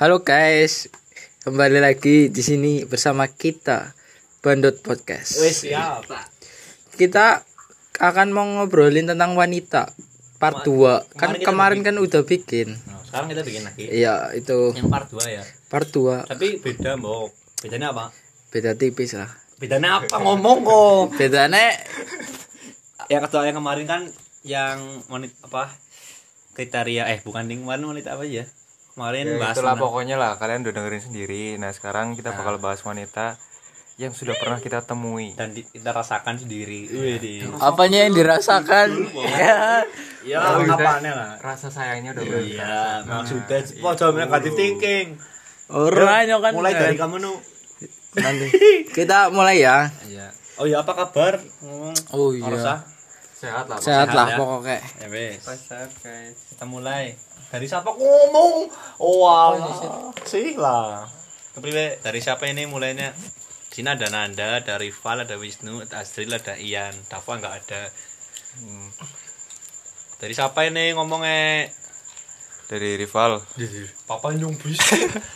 Halo guys, kembali lagi di sini bersama kita Bandot Podcast. Wes siap. Kita akan mau ngobrolin tentang wanita part 2. Kan kemarin kan udah bikin. Nah, sekarang kita bikin lagi. Iya, itu Yang part 2 ya. part 2. Tapi beda, Mbok. Bedanya apa? Beda tipis lah. Bedanya apa ngomong kok? Bedanya yang kedua yang kemarin kan yang wanita apa? Kriteria eh bukan ding kemarin wanita apa ya? Kemarin Ya, bahas itulah pokoknya lah kalian udah dengerin sendiri nah sekarang kita bakal bahas wanita yang sudah pernah kita temui dan di- kita rasakan sendiri. Wih, apanya yang dirasakan? ya. Ya, Oh, apanya lah. rasa sayangnya udah berasa. Iya, maksudnya mau jawab negatif thinking. Orangnya kan Mulai dari kamu nu. nanti. Kita mulai ya. Iya. Oh ya apa kabar? Oh iya. Sehat lah Sehat Sehat lah ya. pokoknya. Ya wes. sehat guys Kita mulai. Dari siapa ngomong? Oh, wow. Sih lah. Kepriwe dari siapa ini mulainya? Sini ada Nanda, ada Rival, ada Wisnu, ada Azril, ada Ian, Dava nggak ada. Hmm. Dari siapa ini ngomongnya? dari rival Papa nyung bis.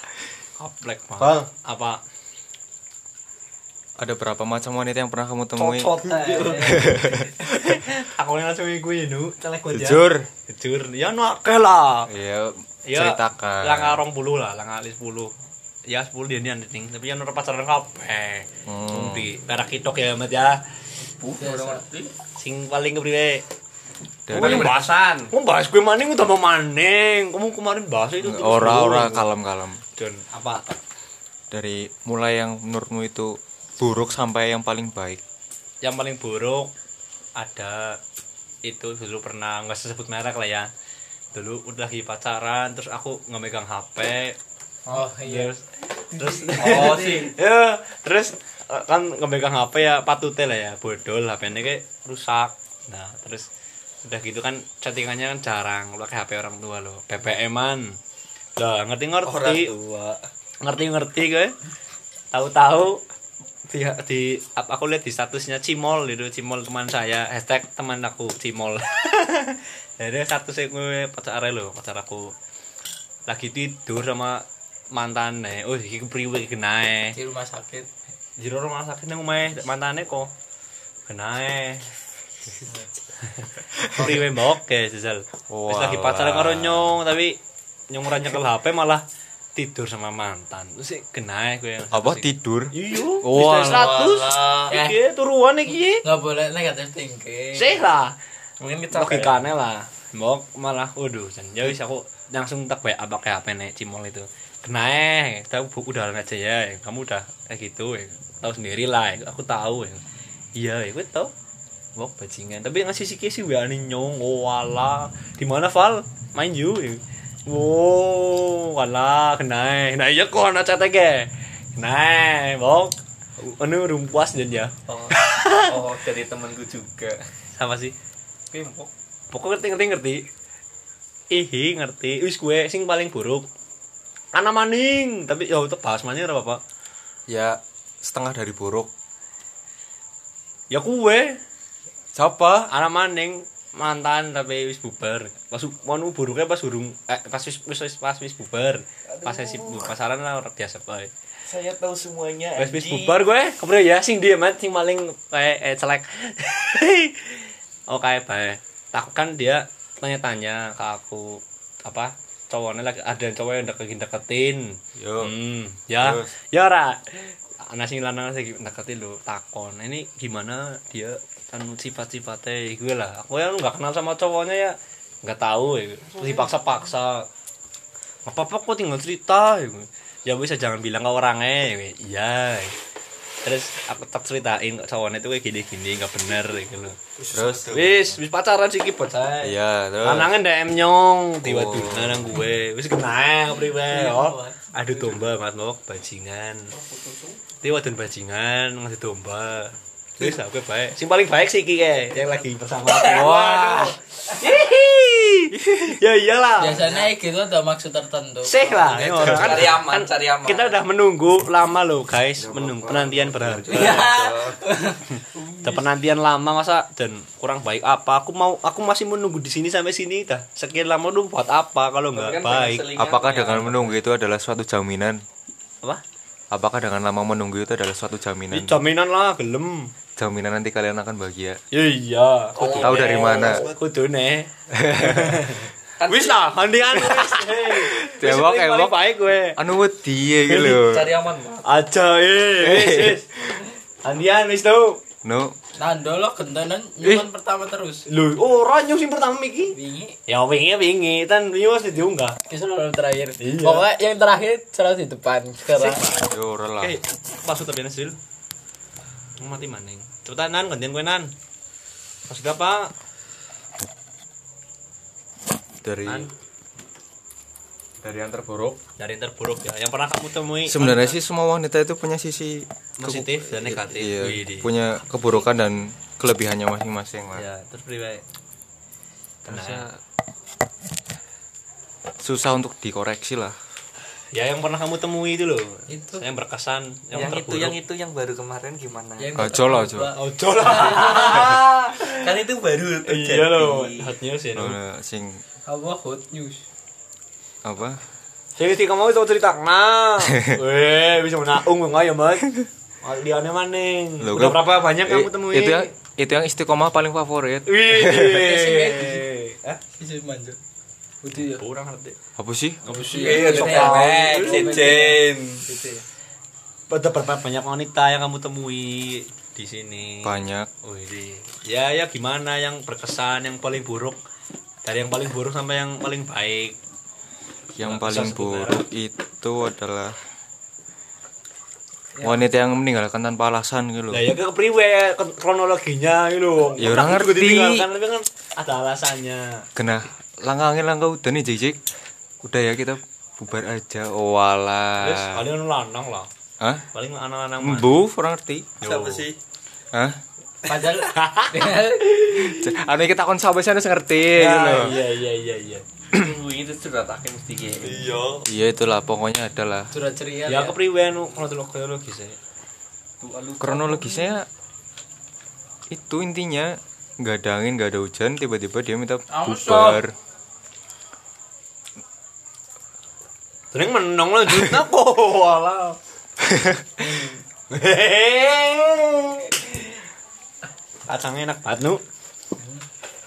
Kaplek banget. Apa? Ada berapa macam wanita yang pernah kamu temui Cocot. Aku langsung gue nu, celek gue aja. jujur Jujur. Ya no lah. iya Ya, ceritakan Langkah rong puluh lah, langkah alis puluh. Ya sepuluh dia nih anjing, tapi yang orang pacaran kabeh. Hmm. Di perak kitok ya, Mat ya. Sing paling kepriwe? Dari- Kamu bahasan. Kamu bahas gue maning udah mau maning. Kamu kemarin bahas itu. terus ora dulu. ora kalem kalem Dan apa? dari mulai yang menurutmu itu buruk sampai yang paling baik? Yang paling buruk ada itu dulu pernah nggak usah sebut merek lah ya. Dulu udah lagi pacaran, terus aku nggak megang HP, Oh terus terus Oh, sih. ya terus eh, kan ngemegang HP ya patute lah ya bodol HP ini kayak rusak. Nah terus udah gitu kan chattingannya kan jarang pakai HP orang tua loh. BBM-an lah ngerti ngerti ngerti ngerti gue. Tahu-tahu di, di aku lihat di statusnya cimol gitu cimol teman saya. Hashtag teman aku cimol. Jadi statusnya gue pacar lo pacar aku. Lagi tidur sama mantan oh iki priwe kenae Di rumah sakit. jero rumah sakit nang omahe mantane kok kenae priwe mbok ke sesal wis lagi pacaran karo nyong tapi nyong ora nyekel HP malah tidur sama mantan. Terus sih kenae kowe yang apa tidur? Iya Wah, wis status walah. iki turuan iki. Nggak boleh negatif thinking. sih lah. Mungkin logikane lah. Mbok malah waduh jan ya wis aku langsung tak bae apa kayak HP nek cimol itu. Kenae tahu bu udah aja ya. Kamu udah kayak gitu ya. tahu sendiri lah aku tahu ya. Iya ya gue tahu mbok bajingan. Tapi ngasih sih sih gue ani nyong oh wala di mana Val? Main you ya. Wow wala kenae nah iya kok anak chatnya ke kenae mbok anu rumpuas dan ya. Oh, oh jadi temanku juga. Sama sih. Pokoknya ngerti ngerti ngerti. Ihi ngerti. Wis gue sing paling buruk. Anak maning. Tapi ya itu bahas maning apa apa ya setengah dari buruk. Ya kue siapa? Anak maning mantan tapi wis bubar. Pas mau buruknya pas urung eh, pas wis wis wis- pas wis bubar. Pas wis bu- pasaran lah orang biasa bae saya tahu semuanya wis wis bubar gue. Kemudian ya sing dia mat sing paling kayak eh, celek. Oh kayak bae tak kan dia tanya-tanya ke aku apa cowoknya lagi ada cowok yang deketin deketin. Yo. Hmm, ya, Terus? ya ora. Anak sing lanang sing deketin lo takon. Ini gimana dia anu sifat-sifatnya gue lah. Aku ya nggak kenal sama cowoknya ya, nggak tahu ya. Terus dipaksa-paksa. Nggak apa-apa kok tinggal cerita. Ya, ya bisa jangan bilang ke orangnya. Ya, Iya. Terus aku tak ceritain cowoknya itu kayak gini-gini nggak bener gitu loh. terus Wis, wis pacaran sih kipot saya. iya terus Lanangan DM nyong, tiba Oh. tiba nang gue, wis kena priwe. Oh, aduh domba mas mau bajingan. Tiba dan bajingan ngasih domba. Wis aku baik. Sing paling baik sih iki kae, yang lagi bersama aku. Wah. Hihi. ya iyalah Biasanya gitu ada maksud tertentu. sih lah ini orang kan cari aman cari aman kita udah menunggu lama loh guys menunggu penantian berharga udah penantian lama masa dan kurang baik apa aku mau aku masih menunggu di sini sampai sini dah sekian lama lu buat apa kalau nggak Kan baik Apakah ya. dengan menunggu itu adalah suatu jaminan? apa Apakah dengan lama menunggu itu adalah suatu Ini jaminan? jaminan lah gelem Jaminan nanti kalian akan bahagia. ya iya kudu Tahu dari mana? kudu nih Kan wis lah handian wis Tembok, tembok. paling baik gue Anu wedi iki lho. cari aman aja eh wis wis handian wis tuh No, Nando lo gentenan nyuman pertama terus. lu ora nyung sing pertama iki Wingi ya wingi wingi kan wingi wis diunggah kisah lo terakhir. Iya. Pokoknya yang terakhir selalu di depan sekarang. yo ora lah. Oke, maksud tapi Nasil. Mati maning. Cepetan nan, gantian gue nan. Maksud apa? Dari An. dari yang terburuk. Dari yang terburuk ya. Yang pernah kamu temui. Sebenarnya sih semua wanita itu punya sisi positif dan negatif. iya, Widih. punya keburukan dan kelebihannya masing-masing lah. Ya, terus priwe. Masa susah untuk dikoreksi lah. Ya yang pernah kamu temui itu loh. Itu. Yang berkesan, yang, yang itu yang itu yang baru kemarin gimana Yang Ojo lah, ojo. Ojo lah. kan itu baru terjadi iya loh, hot news ya. no. Nah, sing apa hot news. apa? Sing iki kamu itu cerita nah. Weh, bisa menaung kok ya, Mas. Liane maning. Loh, Udah berapa banyak kamu temui? Itu yang itu yang istiqomah paling favorit. Wih. Hah? Sisi manja. Udah ya. Kurang ngerti. Apa sih? Apa sih? iya Iya, copet cincin Gitu ya. Ada berapa banyak wanita yang kamu temui di sini? Banyak. Wih, ya ya gimana yang berkesan, yang paling buruk dari yang paling buruk sampai yang paling baik. Yang Nggak paling buruk itu adalah wanita yang meninggalkan tanpa alasan gitu loh. Lah ya ke priwe ke- kronologinya gitu. Ya, orang ngerti. ditinggalkan, tapi kan ada alasannya. Kena langkangin langkah udah nih Jik Jik. Udah ya kita bubar aja. Oh Terus walah. paling lanang lah. Hah? Paling anak-anak mah. Mbu, orang ngerti. siapa sih Hah? Padahal Anu kita kon sampai sana ngerti Ya, gitu loh. iya iya iya iya. itu sudah tak mesti kayak Iya. Iya itulah pokoknya adalah surat ceria. Ya ke priwe anu kronologis ya. kronologisnya itu intinya nggak ada angin nggak ada hujan tiba-tiba dia minta bubar Sering menang lanjut aku wala. Kacang enak banget nu.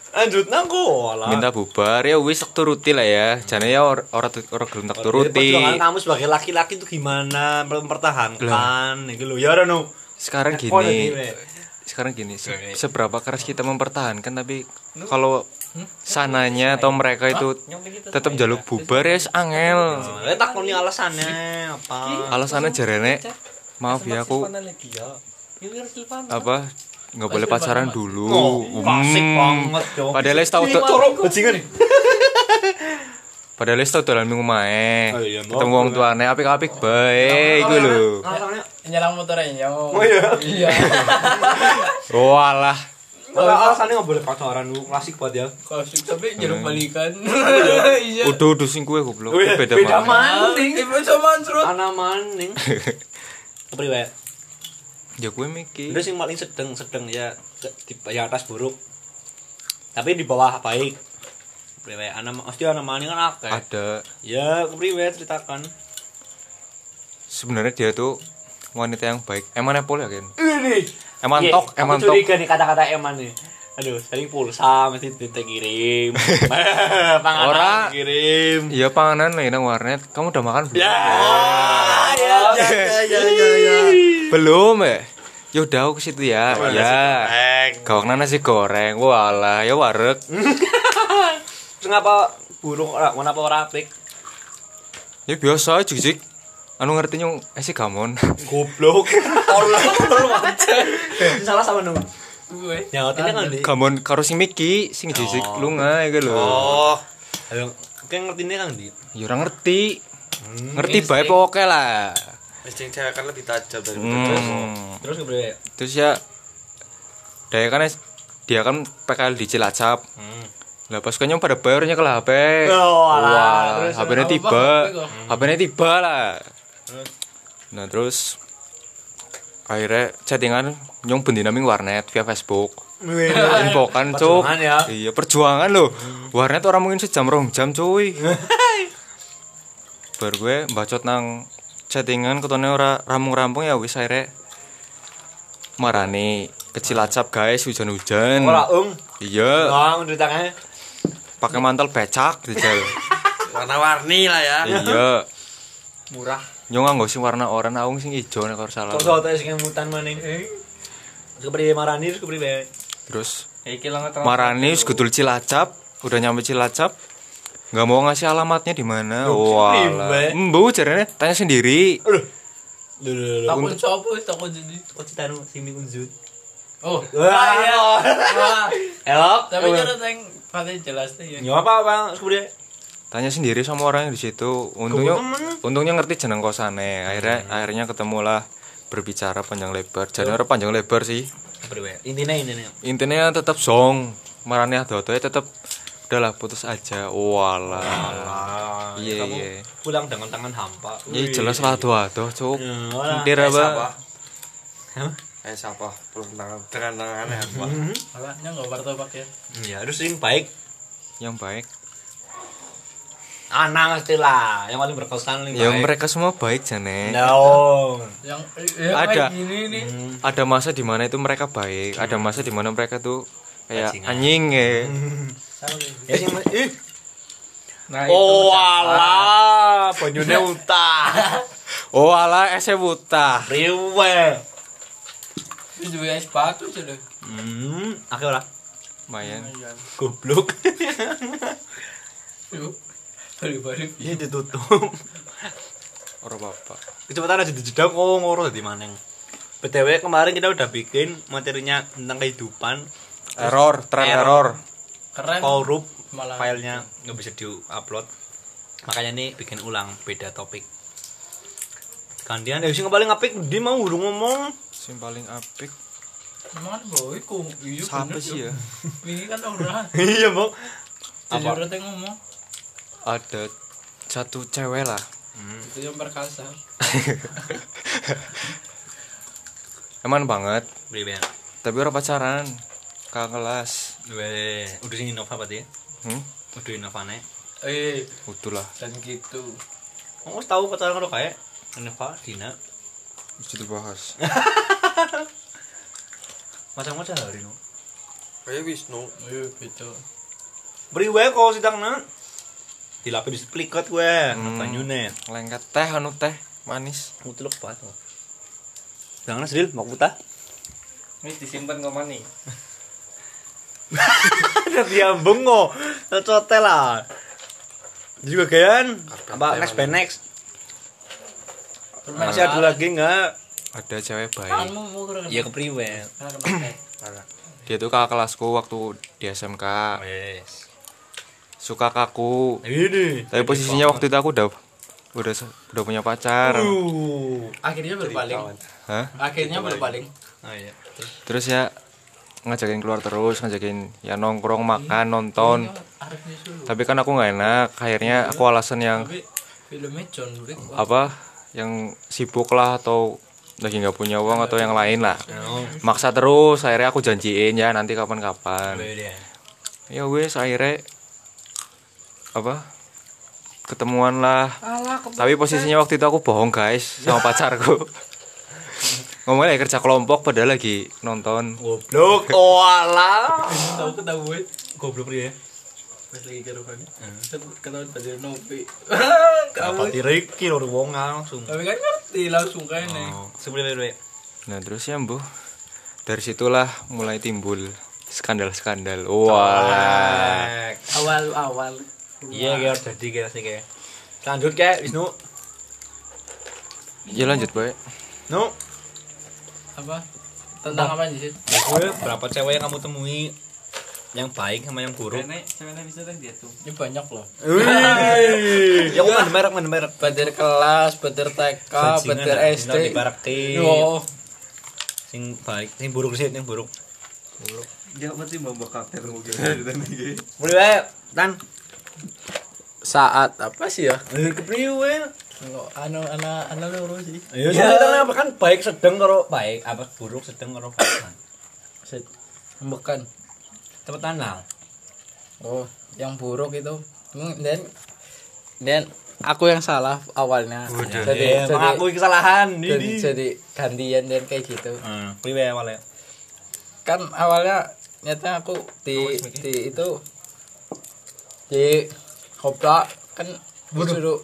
Lanjut aku wala. minta bubar ya wis turuti lah ya jane ya or- ora tu- ora gelem tak turuti Perjuangan kamu sebagai laki-laki itu gimana mempertahankan gitu loh. Ya udah nu. sekarang Oh, gini. Sekarang gini se- seberapa keras kita mempertahankan tapi kalau sananya atau mereka itu tetap jaluk bubar ya angel. Eh takoni alasannya apa? alasannya jarene maaf ya aku ya. Apa? Nggak boleh pacaran dulu. Oh, Hmm. banget, padahal Ini tuh bajingan. padahal wis dolan minggu mae Oh, iya, ketemu no. wong tuane apik-apik bae iku lho nyelang motornya. Oh, iya. Iya. walah Kalau alasannya nggak boleh pacaran lu klasik banget ya. Kasih tapi jeruk balikan. Iya. udah udah sing kue goblok Wih, beda, beda mana maning. Ibu sama Ansrut. Ana maning. Kepriwe? ya kue mikir Udah sing paling sedang-sedang ya ke- di ya atas buruk. Tapi di bawah baik. Kepriwe? Ana mesti ana maning kan akeh. ada Ya, kepriwe ceritakan. sebenarnya dia tuh wanita yang baik eman Apple ya kan Ini. eman Iya, tok aku eman tok curiga nih kata-kata eman nih. Aduh, sering pulsa mesti kita kirim. Panganan Ora. kirim. iya panganan nih nang warnet kamu udah makan belum Ya, ya, ya, ya, ya, ya. belum ya ya udah aku ke situ ya ya gawang nasi goreng walah ya wareg Terus ngapa burung ora kenapa ora apik? ya biasa aja anu ngerti nyung esi gamon Goblok. Tolong tolong aja. Salah sama nu. Gue. Nyautinnya kan di. gamon karo sing Miki sing jisik Oh. lunga iku lho Oh. Ayo, kayak ngerti kan di. ya ora ngerti ngerti bae pokoke lah insting cewek kan lebih tajam dari hmm. Terus kepriwe? terus ya dia kan dia kan PKL di Cilacap Hmm. Lah pas konyong pada bayarnya ke HP. Oh. Wah, Terus, HP-nya tiba. HP-nya tiba lah. Nah, terus akhirnya chattingan nyong bendinaming warnet via Facebook. Infokan cuk. Ya. Iya, perjuangan loh. Warnet orang mungkin sejam rong jam cuy. Baru gue bacot nang chattingan ketone ora rampung-rampung ya wis akhirnya marani kecil acap guys hujan-hujan. Ora ung. Iya, tangannya. Pakai mantel becak dijal. Warna-warni lah ya. iya. Murah. Nyong nganggo sing warna oranye aung sing ijo nek ora salah. Kok soto sing mutan maning. Kepriye marani terus kepriye. Terus Marani wis gudul Cilacap, udah nyampe Cilacap. Nggak mau ngasih alamatnya di mana. Wah. Embu jarene tanya sendiri. Aduh. Lho lho lho. Takut coba takut jadi. Kok citanu sing unjut. Oh. Wah, iya. Wah. Elok. Tapi cara teng paling jelas tuh ya. Nyawa apa Bang? Kepriye? Tanya sendiri sama orang yang di situ. Untungnya untungnya ngerti jeneng kosane. Akhirnya akhirnya ketemulah berbicara panjang lebar. Jadi orang panjang lebar sih. Intine intine. Intinya tetap song. Marane ado-ado tetap udahlah putus aja. Walah. Ah, Iya, iya. Pulang dengan tangan hampa. Ya jelas lah ado-ado, cuk. Ya, ora. Ntir apa? Eh siapa? Belum tangan dengan tangannya apa? Alahnya enggak martabak ya. Iya, harus sing baik. Yang baik. Anak mesti lah, yang paling berkesan Yang baik. mereka semua baik jane. No. Yang eh, Ada. kayak gini nih. ada masa di mana itu mereka baik, ada masa di mana mereka tuh kayak anjing ya. Ya. Nah, Oh, itu alah, banyune utah. Oh ala ese buta. Riwe. Itu juga sepatu sudah. Hmm, akeh ora? Lumayan. Goblok. Yuk. Balik-balik. Ini ditutup. Ora apa Kecepatan aja dijedak oh ngoro dadi maneng. BTW kemarin kita udah bikin materinya tentang kehidupan Error, tren Error. error. Keren. korup Malah. filenya nggak bisa di-upload makanya nih bikin ulang beda topik gantian ya sing paling apik dia mau urung ngomong Sing paling apik Emang boy ku. Iya siapa bener, sih ya? Ini kan ora. iya Jujur Apa? teh ngomong. Ada satu cewek lah. Itu yang perkasa. Eman banget, Beribean. tapi ora pacaran. Kakak kelas. Weh, udah sing Innova berarti ya? Hmm? Udah Innova nih. Eh, lah. dan gitu. Kamu tahu pacaran kalau kayak Innova, Dina. Mesti dibahas. Macam-macam hari no. Kayak Wisnu. Ayo gitu. Beri wae kok sidang na. Dilapis di pliket gue, Hmm. banyune. Lengket teh anu teh manis. Mutluk banget. Jangan sedil, mau putah. Ini disimpan ke mana diambung kok. Cotel lah. Juga kan? Apa next by next? Masih ada lagi enggak? Ada cewek baik. Kamu mau kurang. Ya kepriwe. Dia tuh kakak kelasku waktu di SMK. Wes. Suka kaku. Ini. Tapi posisinya waktu itu aku udah udah udah punya pacar. Uh. Akhirnya berpaling. Hah? Akhirnya berpaling. Oh iya. Terus ya ngajakin keluar terus, ngajakin ya nongkrong, makan, nonton. Arif disuruh. Tapi kan aku nggak enak. Akhirnya aku alasan yang apa? Yang sibuk lah atau lagi nggak punya uang atau yang lain lah. Oh. Maksa terus. Akhirnya aku janjiin ya nanti kapan-kapan. Ya wes akhirnya apa? Ketemuan lah. Tapi posisinya waktu itu aku bohong guys sama pacarku. Ngomongnya kerja kelompok padahal lagi nonton. Goblok. Oh alah. Tahu ketahuan. Goblok dia. Pas lagi karaoke. Ketahuan pada nopi. Apa Kamu. diriki lho wong langsung. Tapi kan ngerti langsung nih. Oh, sebenarnya Nah terus ya bu, dari situlah mulai timbul skandal-skandal. Wah, Awal-awal. Iya, kayak jadi kayak sih kayak. Lanjut kayak Wisnu. ya lanjut boy. No. Apa? Tentang apa sih? Gue berapa cewek yang kamu temui yang baik sama yang buruk? ceweknya bisa kan dia tuh. Ini banyak loh. Wih, ya aku mana merek mana merek. Batir kelas, batir TK, batir SD. Di barak Yo, Sing baik, sing buruk sih, yang buruk. Dia mesti kabar mungkin dan iki. Mulai tan. Saat apa sih ya? Eh, kepriwe? Lo anu ana ana loro sih. Ya, sebenarnya apa kan baik sedang karo baik, apa buruk sedang karo baik. Set. Bukan. Cepet tanah. Oh, yang buruk itu. Dan dan aku yang salah awalnya. Jadi, Eh, jadi, mengakui kesalahan jadi, ini. jadi gantian dan kayak gitu. Hmm, awalnya. Kan awalnya nyata aku di di itu di kopla kan disuruh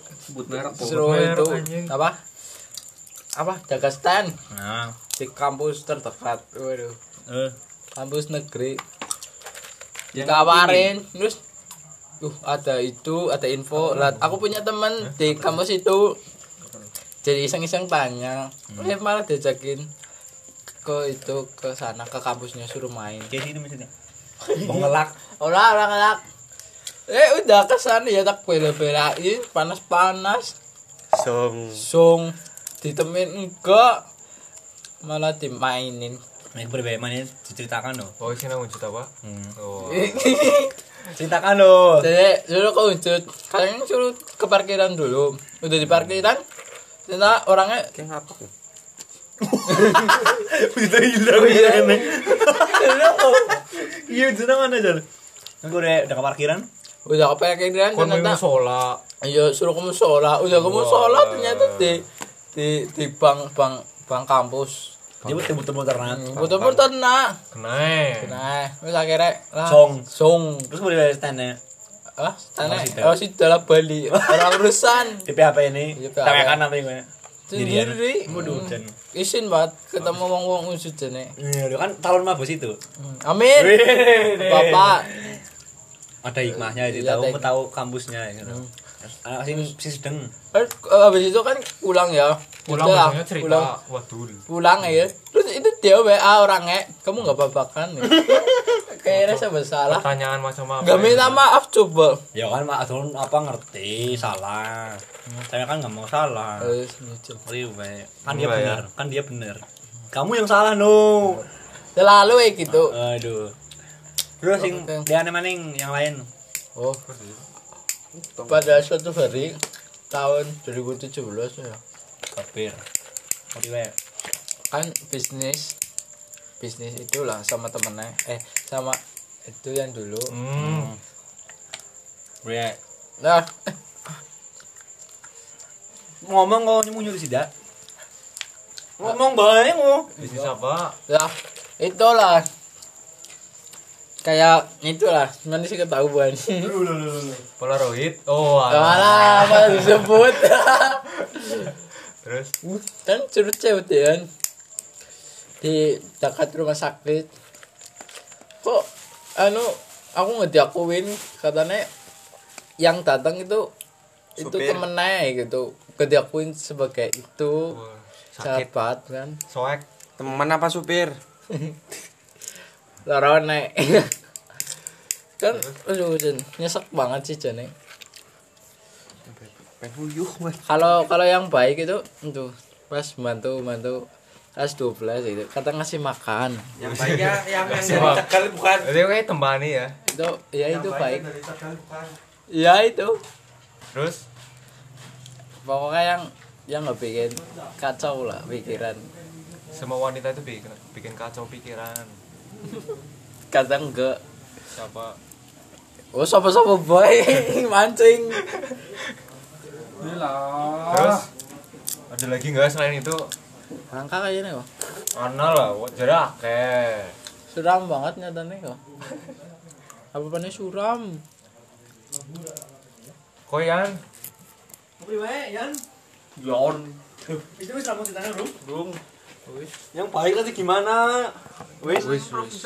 disuruh itu apa? Apa? Jaga stand Nah, di kampus terdekat. Waduh. Eh, kampus negeri ditawarin terus uh ada itu ada info. Lah aku punya teman di kampus itu. Jadi iseng-iseng tanya. Eh malah diajakin ke itu ke sana ke kampusnya suruh main. Kayak sini maksudnya. Pengelak. orang orang ngelak. Eh udah ke sana ya tak bela-belain panas-panas. Song. song ditemen enggak. Malah dimainin Main priwe mana diceritakan lo. Oh, sini mau cerita apa? Hmm. Oh. Ceritakan lo. Jadi suruh ke Uncut, kalian suruh ke parkiran dulu. Udah di parkiran, ternyata orangnya Kayak ngapa ya? Bisa hilang ya kan. Iya, itu mana aja. Aku udah udah ke parkiran. udah ke parkiran Kon mau musola. iya suruh ke musola, udah ke musola ternyata di di di bank bank bank kampus. Dia butuh butuh muter nat. Betul-betul nak. Kena. Nah, terus akhirnya lah. Song. Song. Terus mau dari standnya Ah, tanya, Oh, oh sih dalam Bali. Orang urusan. di PHP ini. Tapi kan apa gue? Sendiri. Waduh, dan. Isin banget ketemu wong-wong usut jene. Iya, kan calon mabos itu. Amin. Bapak. Ada hikmahnya itu Iya, tahu tahu kampusnya gitu. Anak sing sing sedeng. Eh, habis itu kan pulang ya. Pulang Udah, biasanya cerita Pulang, wadul. pulang ya. Terus itu dia WA orangnya. Kamu nggak apa-apa kan? Ya? Kayaknya saya bersalah. Pertanyaan macam apa? Gak minta maaf coba. Ya kan mak Adul apa ngerti salah. Saya kan nggak mau salah. Priwe. Kan dia benar, kan dia benar. Kamu yang salah no. Selalu ya gitu. Aduh. Terus Oke. dia maning yang lain. Oh. Pada suatu hari tahun 2017 ya. Kapir. Priwe. Kan bisnis bisnis itulah sama temennya eh sama itu yang dulu Hmm. Priwe. nah Ngomong kok nyuruh nyuruh tidak? Ngomong bae ngo. Bisnis apa? lah itulah kayak itulah mana sih ketahuan Polaroid. Oh, alah. Alah, apa disebut Terus kan curut cewek kan di dekat rumah sakit kok anu aku nggak diakuin katanya yang datang itu itu Supir. temennya gitu gak diakuin sebagai itu wah, sakit. sahabat kan Soek. Teman apa supir? lorone kan aduh Jen, nyesek banget sih Jen man. kalau kalau yang baik itu itu pas bantu bantu kelas 12 itu kata ngasih makan Yang baik ya yang yang dari. Tegal bukan. Jadi kayak tembani ya. itu ya itu Yang baik dari Tegal bukan. ya itu Terus pokoknya yang yang nggak bikin kacau lah pikiran semua wanita itu bikin bikin kacau pikiran. Kadang enggak Siapa? oh siapa siapa boy mancing Terus ada lagi nggak selain itu? angka kayaknya kok Ana lah, jadi akeh. suram banget nyatanya kok apa pannya suram Koyan, Yan. Yon. Itu wis rambut ditanya, Bro. Bung. Yang baik tadi gimana? Wis. wis wis.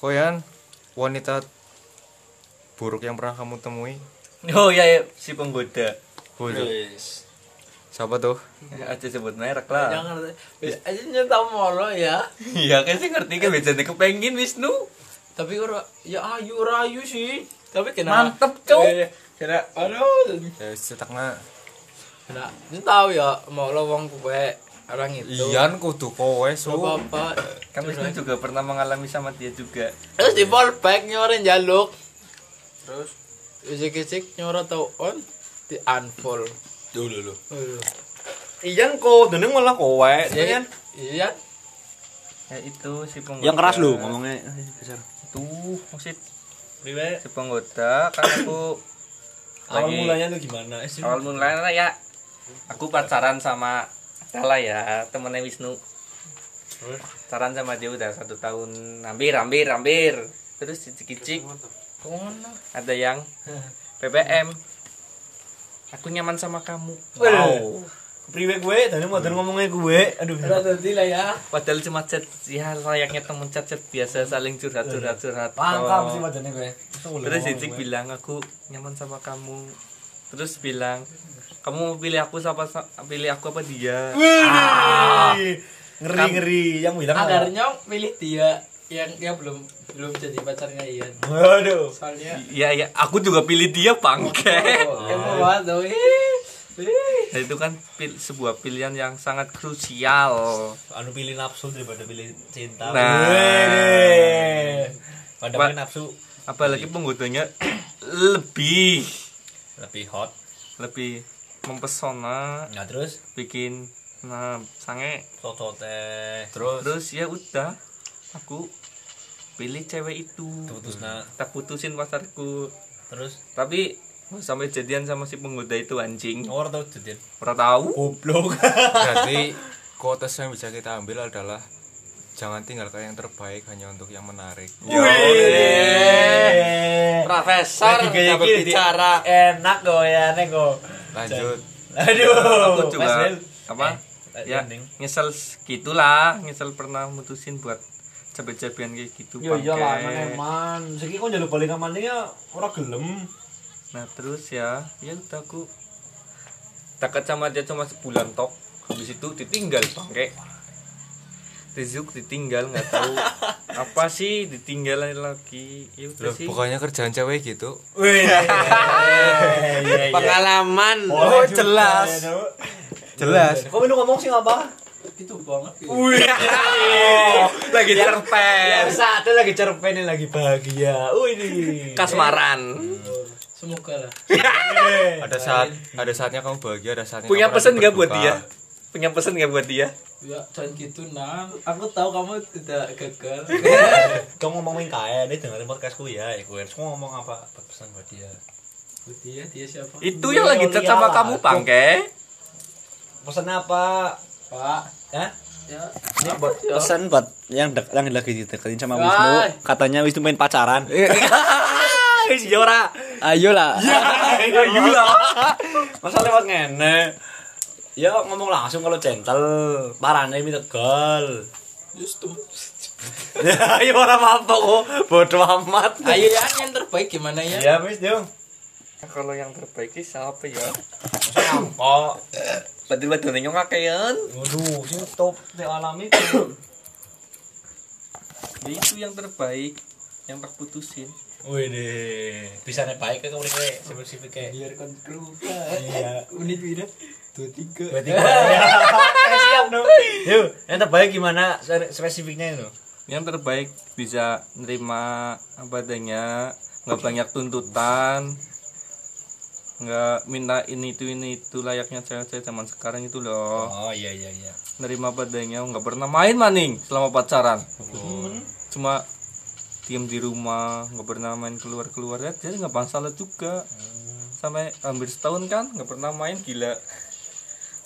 Koyan, wanita buruk yang pernah kamu temui? Oh iya, iya. si penggoda. Bodoh. Wis. Siapa tuh? Ya, aja sebut merek lah. jangan wis aja nyata molo ya Iya, kan sih ngerti kan biasanya kepengin Wisnu. tapi ora ya ayu ora ayu sih tapi kena Mantep, Cuk. Eh, kena aduh Ya, cetaknya kena ini tahu ya mau lo wong gue orang itu Iyan kudu kowe su. bapak Kan Wisnu juga pernah mengalami sama dia juga. terus di fallback nyorin jaluk terus isik-isik nyoro tau on di unfollow Dulu dulu. Iyan kok, dene malah kowe. iya iya Ya itu si penggoda. Yang keras lu ngomongnya besar. Tuh, maksud Priwe. si penggoda kan aku Awal mulanya tuh gimana? Sih. awal mulanya ya aku pacaran sama Dala ya temennya Wisnu. Pacaran sama dia udah satu tahun. Hampir hampir hampir terus cicik-cicik. Ada yang PPM aku nyaman sama kamu. Wow. Priwe gue, dene mau ngomongnya gue. Aduh. tadi lah ya. Padahal cuma chat ya layaknya temen chat chat biasa saling curhat curhat curhat. Pangkam Oh. sih wadane gue. terus cicik bilang aku nyaman sama kamu. Terus bilang kamu mau pilih aku sama pilih aku apa dia Ngeri ngeri yang bilang. agarnya pilih dia yang yang belum belum jadi pacarnya Ian Waduh. soalnya Iya ya, aku juga pilih dia bangke. yang mau tuh Nah, itu kan pil- sebuah pilihan yang sangat krusial. Anu pilih nafsu daripada pilih cinta. Nah. Pada nafsu Apalagi penggodanya lebih lebih hot. lebih mempesona, Nah terus bikin nah sange toto teh. Terus terus ya udah aku pilih cewek itu putus nah. tak putusin pacarku Terus tapi sampai jadian sama si penggoda itu anjing orang tahu jadian. pernah tahu Goblok. Berarti quotes yang bisa kita ambil adalah jangan tinggalkan yang terbaik hanya untuk yang menarik. Profesor kayak nggak gini, berbicara Enak kok ya, nek kok. Lanjut. Aduh. aku juga apa Eh, ya ending. nyesel gitulah nyesel pernah mutusin buat cabe-cabean kayak gitu Yo iya lah, eman. Saiki kok njaluk balik kamane ya ora gelem. nah terus ya ya udah aku dekat sama dia cuma sebulan tok habis itu ditinggal bangke Rizuk ditinggal nggak tahu apa sih ditinggal lagi ya Loh, sih pokoknya kerjaan cewek gitu. Wih. pengalaman Oh, jelas. Jelas. Kok minum ngomong sih apa? itu banget ya. lagi cerpen Biasa, tuh lagi cerpen ini lagi bahagia. Wih ini. kasmaran semoga lah Ada saat ada saatnya kamu bahagia, ada saatnya punya pesan nggak buat dia punya pesan nggak buat dia ya jangan gitu nah aku tahu kamu tidak gagal Kau ngomongin kaya, dia dengerin podcastku ya. Ya gue harus ngomong apa pesan buat dia. Buat dia dia siapa itu yang lagi chat sama Iyalah, kamu bangke Pesan apa? pak Hah? ya Ini buat pesan buat yang dek, yang lagi dideketin sama. Wisnu. Katanya Wisnu main pacaran. Wis ya ora. ayolah Ayolah. Masa lewat ngene. Ya ngomong langsung kalau gentle. Parane mi tegal. justru Ya ya ora apa kok. Bodoh amat. ayo ya yang terbaik gimana ya Ya wis dong. kalau yang terbaik sih siapa ya Kok berarti wadone nyong kakean Waduh, sing top te alami itu. ya itu yang terbaik yang tak putusin Wih deh, bisa nih baik kan kemudian kayak spesifik kayak. Biarkan keluar Iya. unit beda dua tiga. Berarti siap dong. Yuk, yang terbaik gimana spesifiknya itu? yang terbaik bisa nerima apa adanya nggak banyak tuntutan nggak minta ini itu ini itu layaknya cewek-cewek zaman sekarang itu loh. Oh iya iya iya. nerima apa adanya nggak pernah main maning selama pacaran. Cuma diem di rumah nggak pernah main keluar keluar ya jadi nggak masalah juga sampai hampir setahun kan nggak pernah main gila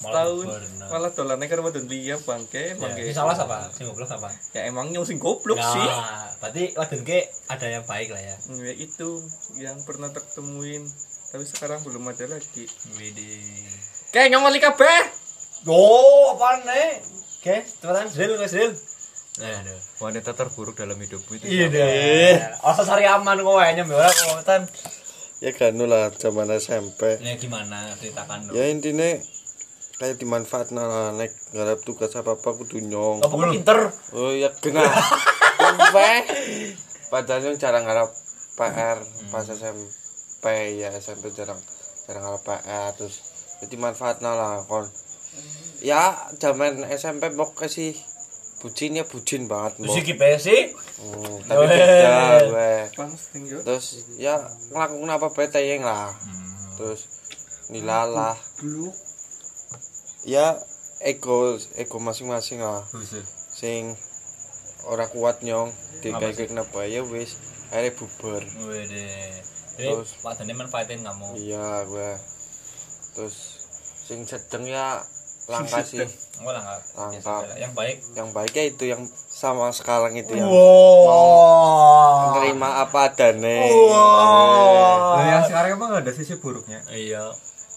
setahun pernah. malah dolannya karena wadon dia bangke bangke Ini salah apa? Sing goblok apa? ya emangnya sing goblok sih Nah, berarti wadon ke ada yang baik lah ya. ya itu yang pernah tak temuin tapi sekarang belum ada lagi Widih. kayak nyongoli kabeh Oh, apaan nih? Oke, cepetan, drill, guys, drill. Nah, aduh. Wanita terburuk dalam hidupmu itu Iya deh. Asa sari aman kok kayaknya mbak cepetan. ya kan lah zaman SMP Ini gimana ceritakan dong. ya intinya kayak dimanfaatkan lah nek ngarep tugas apa apa kudu nyong Apa kok pinter? oh ya gengah sampai padahal yang jarang ngarep PR pas SMP ya SMP jarang jarang ngarep PR terus ya dimanfaatkan lah kon ya zaman SMP pokoknya sih bucin ya bucin banget Terus mbok. iki PSI Hmm, tapi beda terus ya ngelakuin apa bae tayeng lah. Terus nilalah. Ya ego ego masing-masing lah. Sing ora kuat nyong digawe kenapa ya wis akhirnya bubar. Wede. Terus. Terus padane manfaatin kamu. iya gue terus sing sedeng ya langka sih Enggak lah enggak. Langka. Yang baik. yang baiknya itu yang sama sekarang itu yang Wow. terima apa adanya Wow. Lah yang sekarang emang ada sisi buruknya. Iya.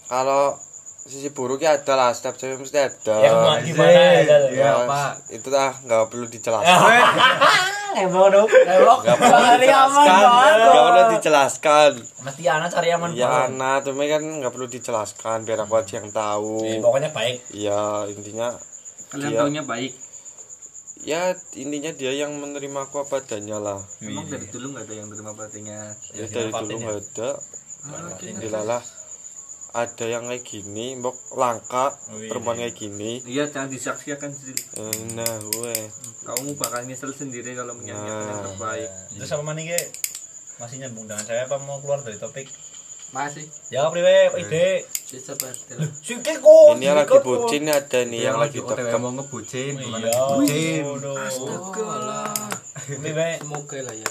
kalau sisi buruknya ada lah setiap cewek mesti ada Ya gimana gimana ya? Ya, Pak. itu dah nggak perlu dijelaskan Emang dong. Nggak perlu dijelaskan nggak perlu dijelaskan Mesti anak cari aman ya nah tapi kan nggak perlu dijelaskan biar aku aja yang tahu Eh, Pokoknya baik. ya intinya Kalian Iya. taunya baik. ya intinya dia yang menerima aku apa adanya lah Emang dari dulu nggak ada yang terima pelatihnya. ya dari dulu nggak ada Alhamdulillah ada yang kayak gini mbok langka Wih. perempuan kayak gini Iya, jangan disaksikan sih. Eh, nah gue Kamu bakal nyesel sendiri kalau menyanyikan yang Nah. terbaik. Terus apa mana? Masih nyambung dengan saya apa mau keluar dari topik? Masih. Jawab priwe, ide. Sikit kok. ini yang lagi bucin ada nih yang lagi dekat mau ngebucin, bukan Iya. lagi bucin. Astaga. Priwe. Semoga lah ya.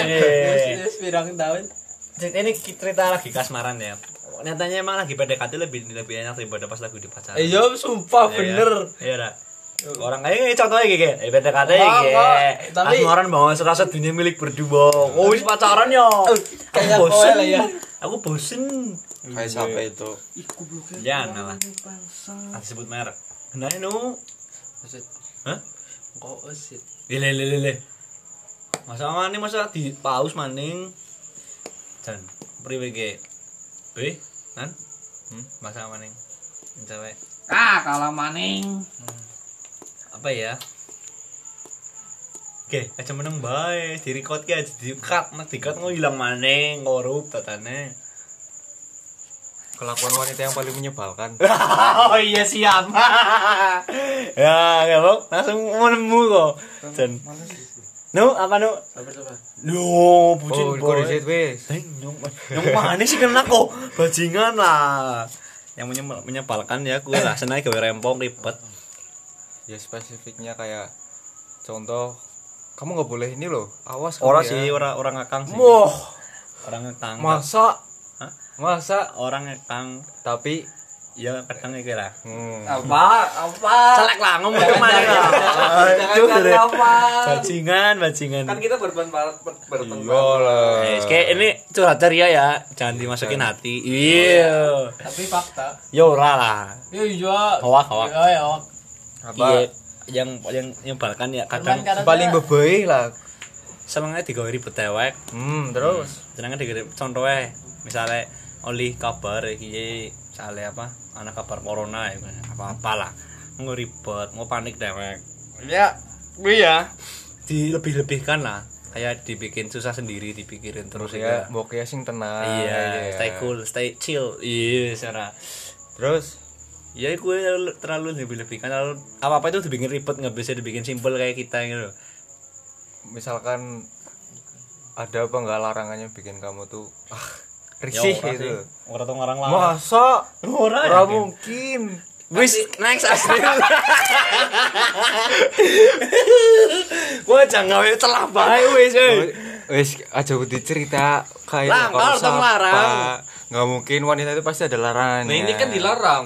Iya. Wis pirang tahun. Cerita ini cerita lagi kasmaran ya. Nyatanya emang lagi PDKT lebih lebih enak daripada pas lagi di pacaran. Iya, sumpah Iya, bener. Iya, dah. Orang kayak contohnya kayak eh PDKT kayak. Tapi- kasmaran bawa serasa dunia milik berdua. Oh, wis pacaran ya. kayak Aku bosen. lah ya. Aku bosen. kayak siapa itu Ya, nah lah. Ah, sebut merek. Nah, nu. Maksud Hah? kok usit. Lele lele lele. Masa maning masa di paus maning. Dan priwe ge. Weh, nan? Hmm, masa maning. Cewek. Ah, kalah maning. Apa ya? Oke, aja meneng bae, di record ke di cut, nak di cut hilang maning, ngorup tatane. Kelakuan wanita yang paling menyebalkan. oh iya siap. ya, ya bang, langsung menemu kok. Dan, nu apa nu? Sabar sabar. Nu, Oh, bucin kok boy. disit wis. Eh, Yang yang mana sih kena kok bajingan lah. Yang menye- menyebalkan ya gue lah senang gawe rempong ribet. Ya spesifiknya kayak contoh kamu nggak boleh ini loh. Awas Orang ya. sih orang orang ngekang sih. Wah, Orang ngekang. masa? Hah? Masa? Orang ngekang Tapi ya kadang iki lah. hmm, Apa? Apa? Celek lah ngomong ke mana lah. Jangan apa? Bajingan, bajingan. Kan kita berpendapat berpendapat. iya lah. Eh, kayak ini curhat ceria ya, jangan dimasukin hati. Iya. Tapi fakta. Ya ora lah. Iya, iya. Hoak, hoak. Iya, iya. Apa? Iya. Yang yang nyebalkan ya kadang Paling ya. bebei lah. senengnya digawe ribet dewek. Hmm, terus jenenge dikirim contohnya misalnya oli kabar iki misalnya apa anak kabar corona ya apa apalah mau ribet mau panik dewek. Ya gue ya dilebih-lebihkan lah. Kayak dibikin susah sendiri dipikirin terus ya. ya mbok ya sing tenang. iya stay cool stay chill. Iya sana Terus? Ya gue terlalu, terlalu lebih-lebihkan terlalu apa apa itu dibikin ribet nggak bisa dibikin simpel kayak kita gitu misalkan ada apa enggak larangannya bikin kamu tuh ah risih Ya, gitu. sih. ora tau ngarang lah Masa? ora Ora yakin. mungkin. Wis next asli. Gua jangan gawe celah bae wis. Wis aja udah cerita kayak Lah, kalau siapa. larang. Nggak mungkin wanita itu pasti ada larangannya. Nah, ini kan dilarang.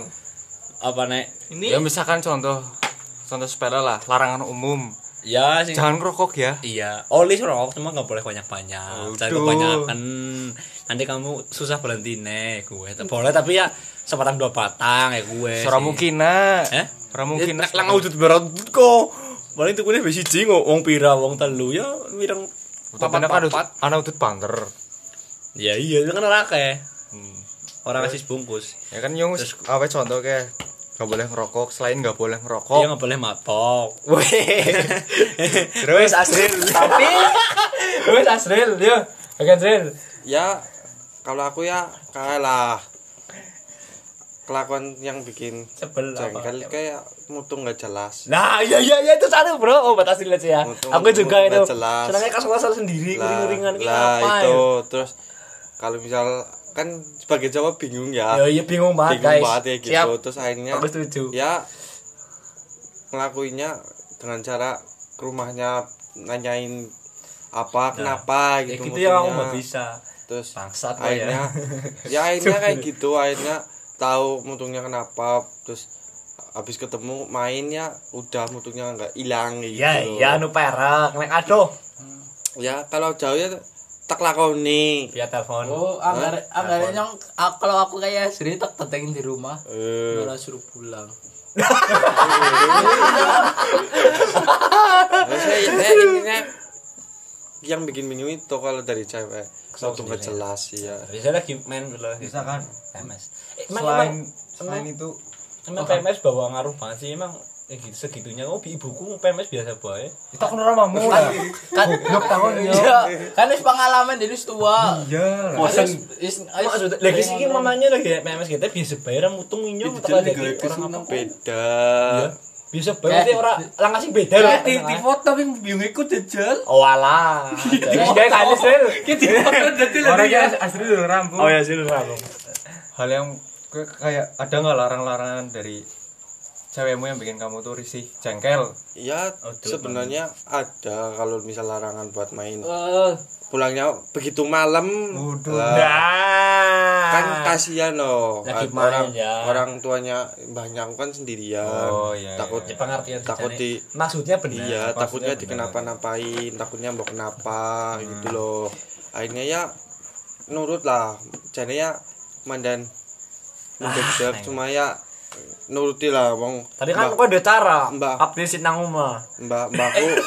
Apa nek? Ini Ya misalkan contoh contoh sepele lah, larangan umum. Ya sih. Jangan ngerokok ya. Iya, oli rokok cuma nggak boleh banyak-banyak. Jangan kebanyakan. Nanti kamu susah berhenti nih gue. Boleh tapi ya sebatang dua batang ya gue. Ora mungkin. Eh? Ora mungkin. Ya, Lah ngawujud berat kok. Paling tuh gue besi kok wong pira wong telu ya anak kan papat-papat. anak udut banter. Ya iya, itu kan akeh. Hmm. Orang kasih bungkus. Ya kan yung apa contoh kayak nggak boleh ngerokok selain nggak boleh Iya ngerokok nggak boleh mabok. terus Asril. Tapi wes Asril, yo. Bagian Asril. ya kalau aku ya kalah kelakuan yang bikin Sebel apa? jengkel kayak mutu nggak jelas Nah, iya iya iya itu satu bro. Oh, batas lihat ya. Untung- Aku juga itu. nggak jelas. Senangnya kasar-kasar sendiri, lah, uring-uringan gitu lah apa itu ya? terus kalau misal kan sebagai Jawa bingung Ya ya iya bingung banget bingung guys. banget ya gitu Siap. terus akhirnya Aku setuju. ya ngelakuinnya dengan cara ke rumahnya nanyain apa kenapa Ya gitu gitu ya aku nggak bisa. terus Bangsat lo akhirnya ya. ya akhirnya kayak gitu akhirnya tahu mutunya kenapa terus habis ketemu mainnya udah mutunya nggak hilang gitu Iya iya anu perak, nek aduh. ya kalau jauh ya tak lakoni Via telepon. Oh, anggar anggar nyong a- kalau aku kayak sendiri tak tetengin di rumah. eh Malah suruh pulang. Intinya yang bikin bingung itu kalau dari cewek satu nggak jelas ya Biasanya lagi main dulu. Misalkan PMS. Eh, Emang selain emang selain itu emang PMS bawa ngaruh banget sih emang ya gitu segitunya oh ibuku PMS biasa bae kita kan orang mamu lah. Kan Nyok tahun yo. Iya, kan wis pengalaman jadi wis tua. Iya. lah. Bosan. Is maksudnya lagi sih mamanya lagi PMS kita biasa bayar mutung inyo itu tak ada juga orang apa beda bisa bayar sih orang lang kasih beda loh di, di foto tapi bingung ikut jajal oh alah kayak kali sih Orangnya asli dulu rampung. oh ya sih lu rampung Hal yang kayak ada nggak larang-larangan dari cewekmu yang bikin kamu tuh risih, jengkel? ya Oh, sebenarnya ada kalau misal larangan buat main. Eh, pulangnya begitu malam. Waduh. lah, kan kasihan loh. Lagi orang ya. orang tuanya mbahnya aku kan sendirian. Oh, iya, takut ya pengertian takut di maksudnya benar. Iya maksudnya takutnya benar. dikenapa-napain takutnya mau kenapa Hmm. gitu loh. Akhirnya ya nurut lah. Jadi ya mandan. Menjejak cuma ya nuruti lah wong. Tapi kan mbak- kok ada cara Mbak. update sit nang omah mbak mbakku.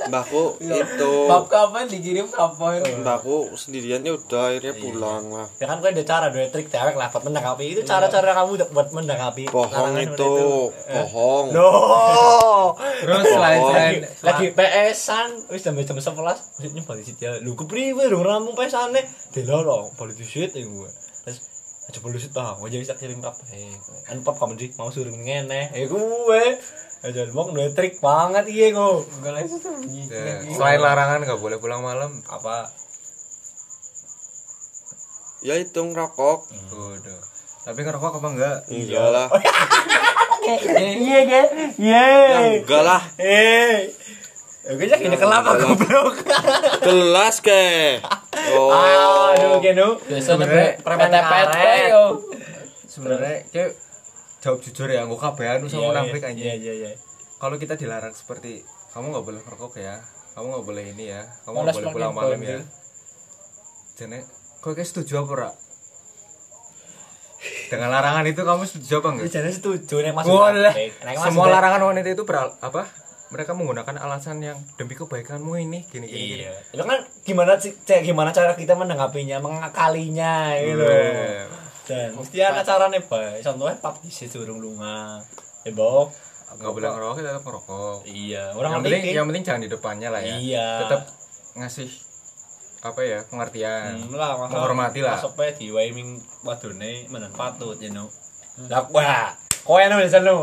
Mbakku itu. Bab kapan dikirim kapan? mbakku sendirian ya udah akhirnya pulang lah. Ya kan kok ada cara ada trik dewek lah buat menanggapi itu cara-cara kamu buat menanggapi bohong itu bohong. Loh. Terus selain selain lagi PS-an. Wis jam jam 11 maksudnya balik situ ya. Lu kepriwe dong rampung PS-ane. Delolo balik di shit ya gue. Terus aja situ ah gue jadi bisa kirim kabeh kan pap kamu sih mau suruh ngene. Eh gue aja mau udah trik banget iya kok. Ya, selain larangan nggak boleh pulang malam. apa? Ya itu ngerokok. Waduh. Tapi ngerokok apa enggak? enggak lah iya iya Ya, enggak lah. Eh Oke, jadi ini kenapa goblok? gelas ke oh Aduh, kenu. Sebenarnya karet. yo. Sebenarnya kayak jawab jujur ya, gue kabehan sama munafik Iya, anjing. iya, iya. Kalau kita dilarang seperti kamu nggak boleh ngerokok ya, kamu nggak boleh ini ya, kamu nggak boleh pulang malam ya. Jadi, kau kayak setuju apa rak? Dengan larangan itu kamu setuju apa enggak? Jadi setuju nek masuk. Boleh. Semua larangan wanita itu beral apa? Mereka menggunakan alasan yang demi kebaikanmu ini gini gini. gini. Iya. Itu kan gimana sih gimana cara kita menanggapinya, mengakalinya gitu. Iya. Dan mesti ada caranya, Bay. Contohnya pap di durung lunga. Ya, Bok. Nggak boleh ngerokok, kita tetap ngerokok. Iya, Yang orang penting, ngerti. yang penting jangan di depannya lah ya. Iya. Tetap ngasih apa ya pengertian. Hmm, lah, Menghormati lah. Pe di wiming wadone menen patut, you know. Lah, wah, kowe di sana.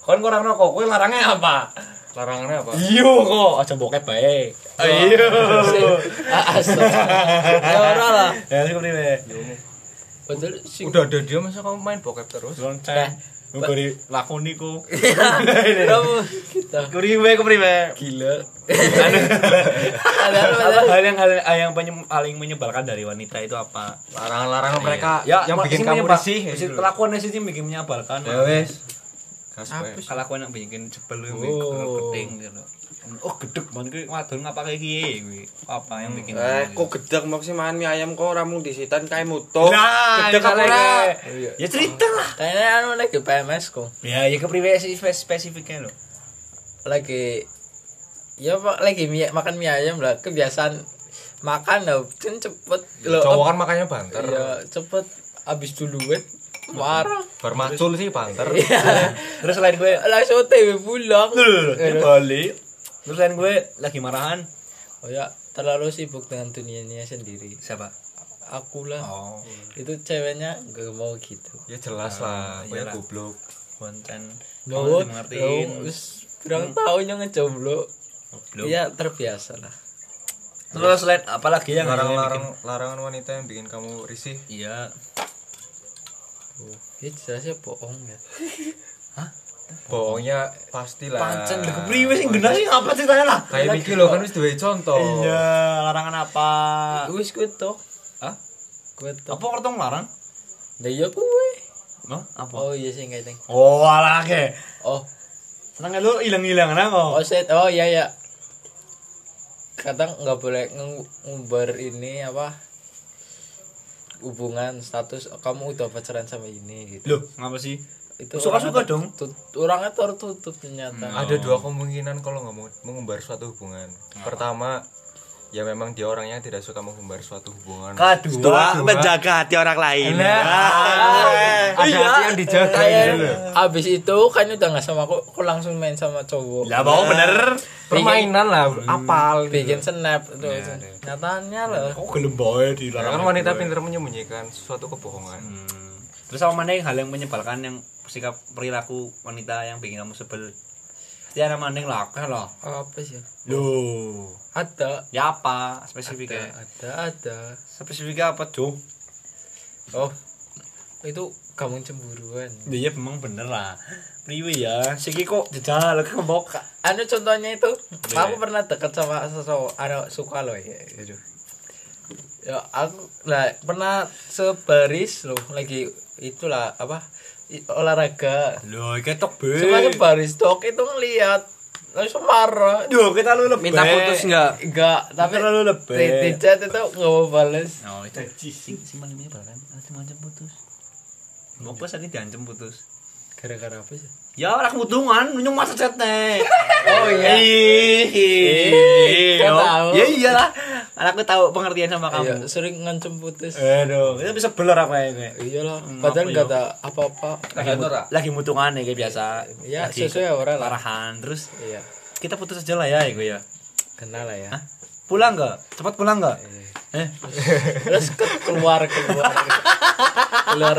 Kon kurang rokok, kowe larangnya apa? Larangannya apa? Iyo kok, aja bokep bae. Iyo. Ya ora lah. Ya sing priwe. Betul sih. Udah ada dia masa kamu main bokep terus? Lonceng. Gue di lakoni ku. Kamu kita Kuriwe ku priwe. gila. Apa hal yang hal yang paling paling menyebalkan dari wanita itu apa? Larangan-larangan mereka Ya, yang bikin kamu risih. gitu. Kelakuannya sih yang bikin menyebalkan. Ya wes. Bae. kelakuan yang bikin sebel lu Oh. gedeng gitu. Oh, gedek man kuwi wadon ngapa kayak gini kuwi? Apa yang bikin eh kok gedek mau sih makan mie ayam kok ora mung disitan kae mutu Nah, gedek apa ora Ya cerita lah. Kayaknya anu lagi PMS kok. Ya, ya ke priwe sih spes- spesifiknya lo. Lagi ya pak lagi mie, makan mie ayam lah kebiasaan makan lah kan cepet lo Cowok kan makanya banter. iya cepet abis duluan marah Bermacul sih banter. Terus selain gue langsung tv pulang. Balik. Terus selain gue lagi marahan. Oh ya terlalu sibuk dengan dunianya sendiri. Siapa? aku lah. Oh. Itu ceweknya gak mau gitu. Ya jelas lah. Iyalah. ya goblok. Konten mau kamu mengertiin wis berang tahun yang ngejomblo. Goblok. ya terbiasa lah. Terus lain apalagi yang larang-larang larangan wanita yang bikin kamu risih? Iya ya jelasnya bohong ya. Bohongnya pastilah pancen lho kepriwe sing genah sih apa ceritanya lah? Kayak Miki lo kan wis duwe contoh. Iya larangan apa? Wis kuwi to Hah? kuwi to apa kertong larang? Lah iya kuwi Hah? apa? Oh iya sih nggak oh alah ke oh. Seneng lu hilang-hilang nang oh set. Oh iya ya kadang nggak boleh ngumbar ini apa hubungan status kamu udah pacaran sama ini gitu. Loh ngapa sih? Itu Suka-suka orangnya dong. tertut- orangnya tertutup ternyata. Ada dua kemungkinan kalau nggak mau mengumbar suatu hubungan. Pertama ya memang dia orangnya tidak suka mengumbar suatu hubungan. Kedua menjaga hati orang lain. Ada hati yang dijaga kayak gitu loh. abis itu kan udah nggak sama aku aku langsung main sama cowok. Lah mau bener. Permainan lah apal bikin snap itu nyatanya loh. Kok gelem bae di kan wanita pintar menyembunyikan suatu kebohongan. Hmm. Terus apa mana hal yang menyebalkan yang sikap perilaku wanita yang bikin kamu sebel? Pasti ada maning lah, akeh lah. apa sih Loh, ada ya apa spesifiknya? ada ada Spesifiknya apa, Cuk? oh itu kamu cemburuan Iya memang bener lah. Priwe ya, siki kok jajal ke mbok. anu contohnya itu Iya. aku pernah deket sama seseorang anu suka loh ya gitu ya aku lah pernah sebaris loh lagi itulah apa olahraga Loh, ketok be. cuma sebaris dok itu ngeliat langsung marah Duh, kita lu lebih. minta putus enggak enggak tapi terlalu lebih. di, di chat itu nggak mau bales Oh, itu sing sing paling menyebalkan nanti macam putus. Mbok pas tadi diancam putus. gara-gara apa sih Ya orang kebutuhan, nyung masa chatnya. Oh, iya. Iya. Kau tahu. Ya iyalah. Anakku tahu pengertian sama Iya, kamu. sering ngancem putus Aduh, itu bisa beler apa ya? iyalah Hmm, padahal apa nggak ya? ada apa-apa Lagi, mut- lagi mutungan ya kayak biasa. ya Lagi sesuai orang lah Parahan terus iya kita putus aja lah ya, gue ya. kenal lah ya Hah? Pulang nggak? Cepat pulang nggak? Eh, terus ke- keluar keluar keluar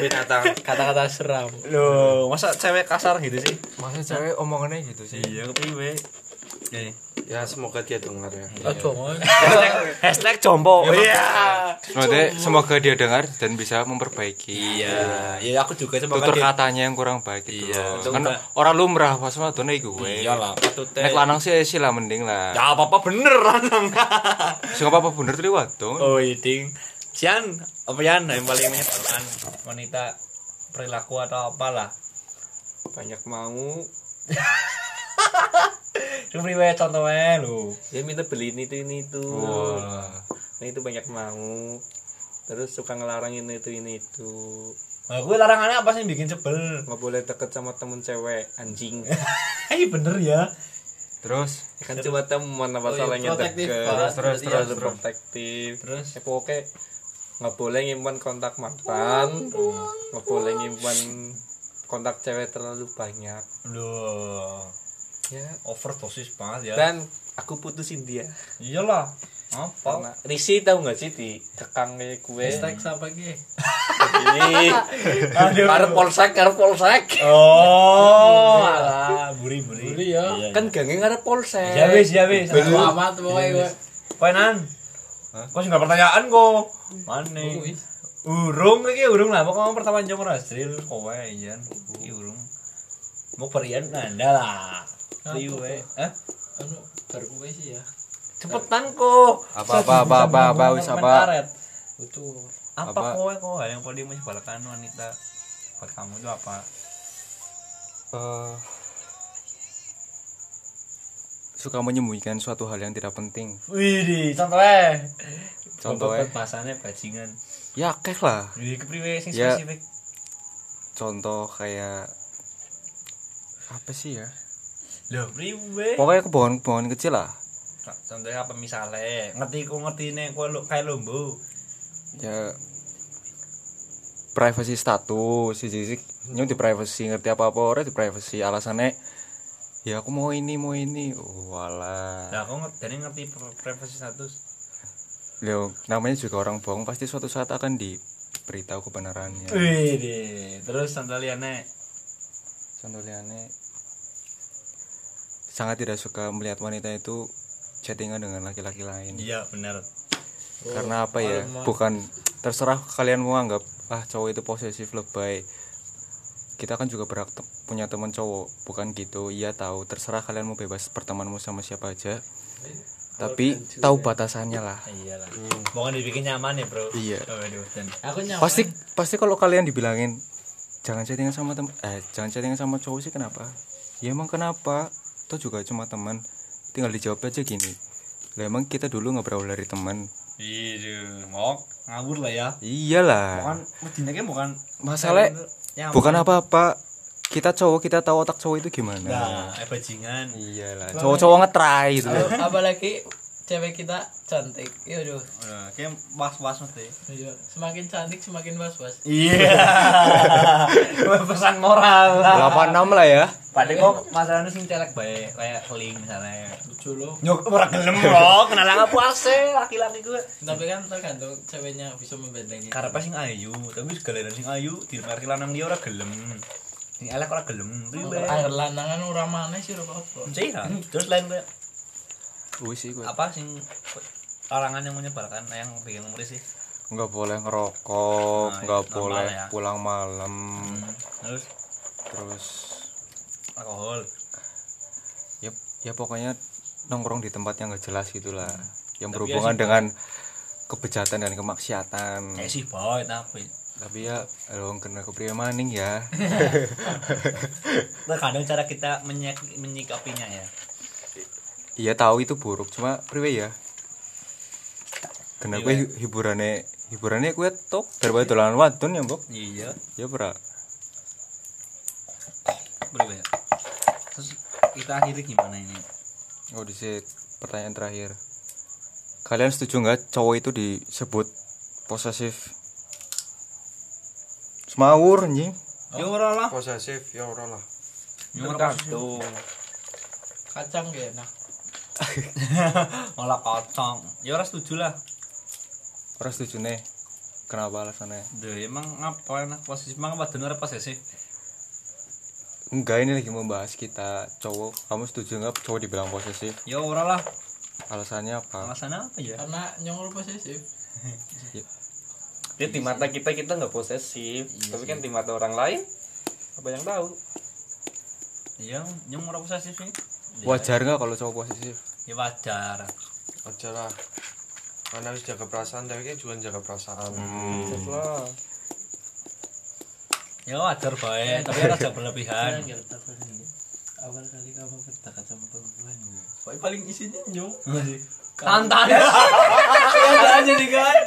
binatang kata-kata seram loh, masa cewek kasar gitu sih? masa cewek omongannya gitu sih Iya, kepriwe. Jadi, ya semoga dia dengar ya oh jangan hashtag jompo. Iya. Maksudnya semoga dia dengar dan bisa memperbaiki Iya, iya aku juga semoga tutur dia katanya yang kurang baik gitu Iya. kan orang lumrah pas wadone iku gue iyalah patute. nek lanang sih sih lah mending lah Ya apa-apa bener lanang. sing apa apa bener tuh wadon oh, iding. Sian, apa yan yang paling menyebalkan wanita perilaku atau apalah. banyak mau Kepriwe contohnya lu. dia minta beliin itu ini itu Wah. nah itu banyak mau terus suka ngelarang ini itu ini itu Nah, gue larangannya apa sih bikin sebel? nggak boleh deket sama temen cewek anjing Iya bener ya. terus Ya kan cuma teman apa Oh, iya, salahnya deket terus terus Berarti terus harus protektif Terus? ya pokoknya nggak boleh nyimpan kontak mantan. Nggak boleh nyimpan kontak cewek terlalu banyak. Loh, ya. Overdosis banget ya. dan aku putusin dia. Iyalah. Apa? karena Risi tahu nggak sih di kekang kayak gue? Hashtag siapa ki? Ini karena polsek karena polsek. Oh, alah, buri-buri. Buri. Ya. Iya, kan gangnya karena polsek. Ya wis, ya wis. Amat pokoknya gue Koenan. Kok sing gak pertanyaan kok. Wis. Urung iki urung lah. Pokoknya pertama jam Astril kowe iyan. Iki urung. Mau perian nanda lah. Liwe. Hah? anu baru gue sih ya Cepetan kok. Apa, apa, apa, apa, apa, wis apa? itu Apa kowe hal yang paling menyebalkan wanita buat kamu itu apa? Eh, suka menyembunyikan suatu hal yang tidak penting Wih, contohnya. Contohnya? bahasanya bajingan. ya keh lah Wih, kepriwe sing Ya. spesifik. contoh kayak apa sih ya Loh, priwe? pokoknya kebohongan-kebohongan kecil lah Contohnya apa misalnya? Ngerti ku ngerti nih kue lu kayak lombo. ya privacy status sih sih nyung di privacy ngerti apa apa orang di privacy alasannya ya aku mau ini mau ini oh, walah Lah aku ngerti, dari ngerti pri- privasi status. Leo, namanya juga orang bohong pasti suatu saat akan diberitahu kebenarannya. Wih, terus sandaliannya Contohnya sangat tidak suka melihat wanita itu chattingan dengan laki-laki lain. iya benar Karena apa ya? Bukan terserah kalian mau anggap ah cowok itu posesif lebay. Kita kan juga berak punya teman cowok, bukan gitu. Iya tahu, terserah kalian mau bebas bertemanmu sama siapa aja. Tapi tahu batasannya lah. iya lah pokoknya dibikin nyaman ya bro Iya. Dan Aku nyaman. Pasti pasti kalau kalian dibilangin jangan chattingan sama tem eh jangan chattingan sama cowok sih kenapa? Ya emang kenapa? Itu juga cuma teman. Tinggal dijawab aja gini. Lah emang kita dulu nggak berawal dari teman. iya ngok ngawur lah ya Iyalah. bukan kan bukan Masalah yang bukan apa-apa. Kita cowok kita tahu otak cowok itu gimana. nah eh bajingan Iyalah. Cowok-cowok ngetrai gitu loh. apalagi cewek kita cantik. Iya aduh. Kayak was-was mesti Iya, semakin cantik semakin was-was. iya pesan moral lah 86 lah ya. Padahal kok masalahnya sing celek bae kayak keling misalnya. Lucu loh. Nyok ora gelem loh, kenal nggak puase laki-laki gue. Tapi kan tergantung ceweknya bisa membentengi. Karena sing ayu, tapi segala sing ayu dimarki lanang dia ora gelem. Sing elek ora gelem. Priwe? Air lanangan ora mana sih ora apa. Sih, ha. terus lain gue Wih sih gue. apa sing larangan yang menyebalkan yang bikin umur sih? Nggak boleh ngerokok, Nah, nggak normal boleh ya. pulang malam. Terus Terus alkohol. ya ya pokoknya nongkrong di tempat yang gak jelas gitulah yang Tapi berhubungan ya sih, dengan kebejatan dan kemaksiatan Kayak sih boy tapi tapi ya dong kena kepriwe maning ya terkadang cara kita menyik menyikapinya ya. Iya tahu itu buruk cuma priwe ya kena gue hiburannya hiburannya gue tok daripada dolanan wadon ya mbok Iya. ya pra Priwe. Terus kita akhiri gimana ini? oh di pertanyaan terakhir kalian setuju nggak cowok itu disebut posesif semawur anjing Ya ora lah. posesif ya ora lah tergantung Kacang gak enak. Malah kocong. Ya ora setuju lah. Ora setuju nih. Kenapa alasannya? Duh, emang ngapa enak posisi emang wadon ora posesif? Enggak, ini lagi membahas kita cowok. Kamu setuju nggak cowok dibilang posesif? Ya ora lah. Alasannya apa? Alasannya apa ya? Karena nyongol posesif. ya di mata kita kita nggak posesif tapi kan di mata orang lain apa yang tahu Ya, nyong ora posesif sih. Wajar nggak kalau cowok posesif? Ya wajar. aja lah karena harus jaga perasaan tapi kan juga jaga perasaan Wah. Ya wajar baik, tapi ora jangan berlebihan. Awal kali kamu berdekat sama perempuan gue. Paling paling isinya nyong. Tantan. aja nih kan.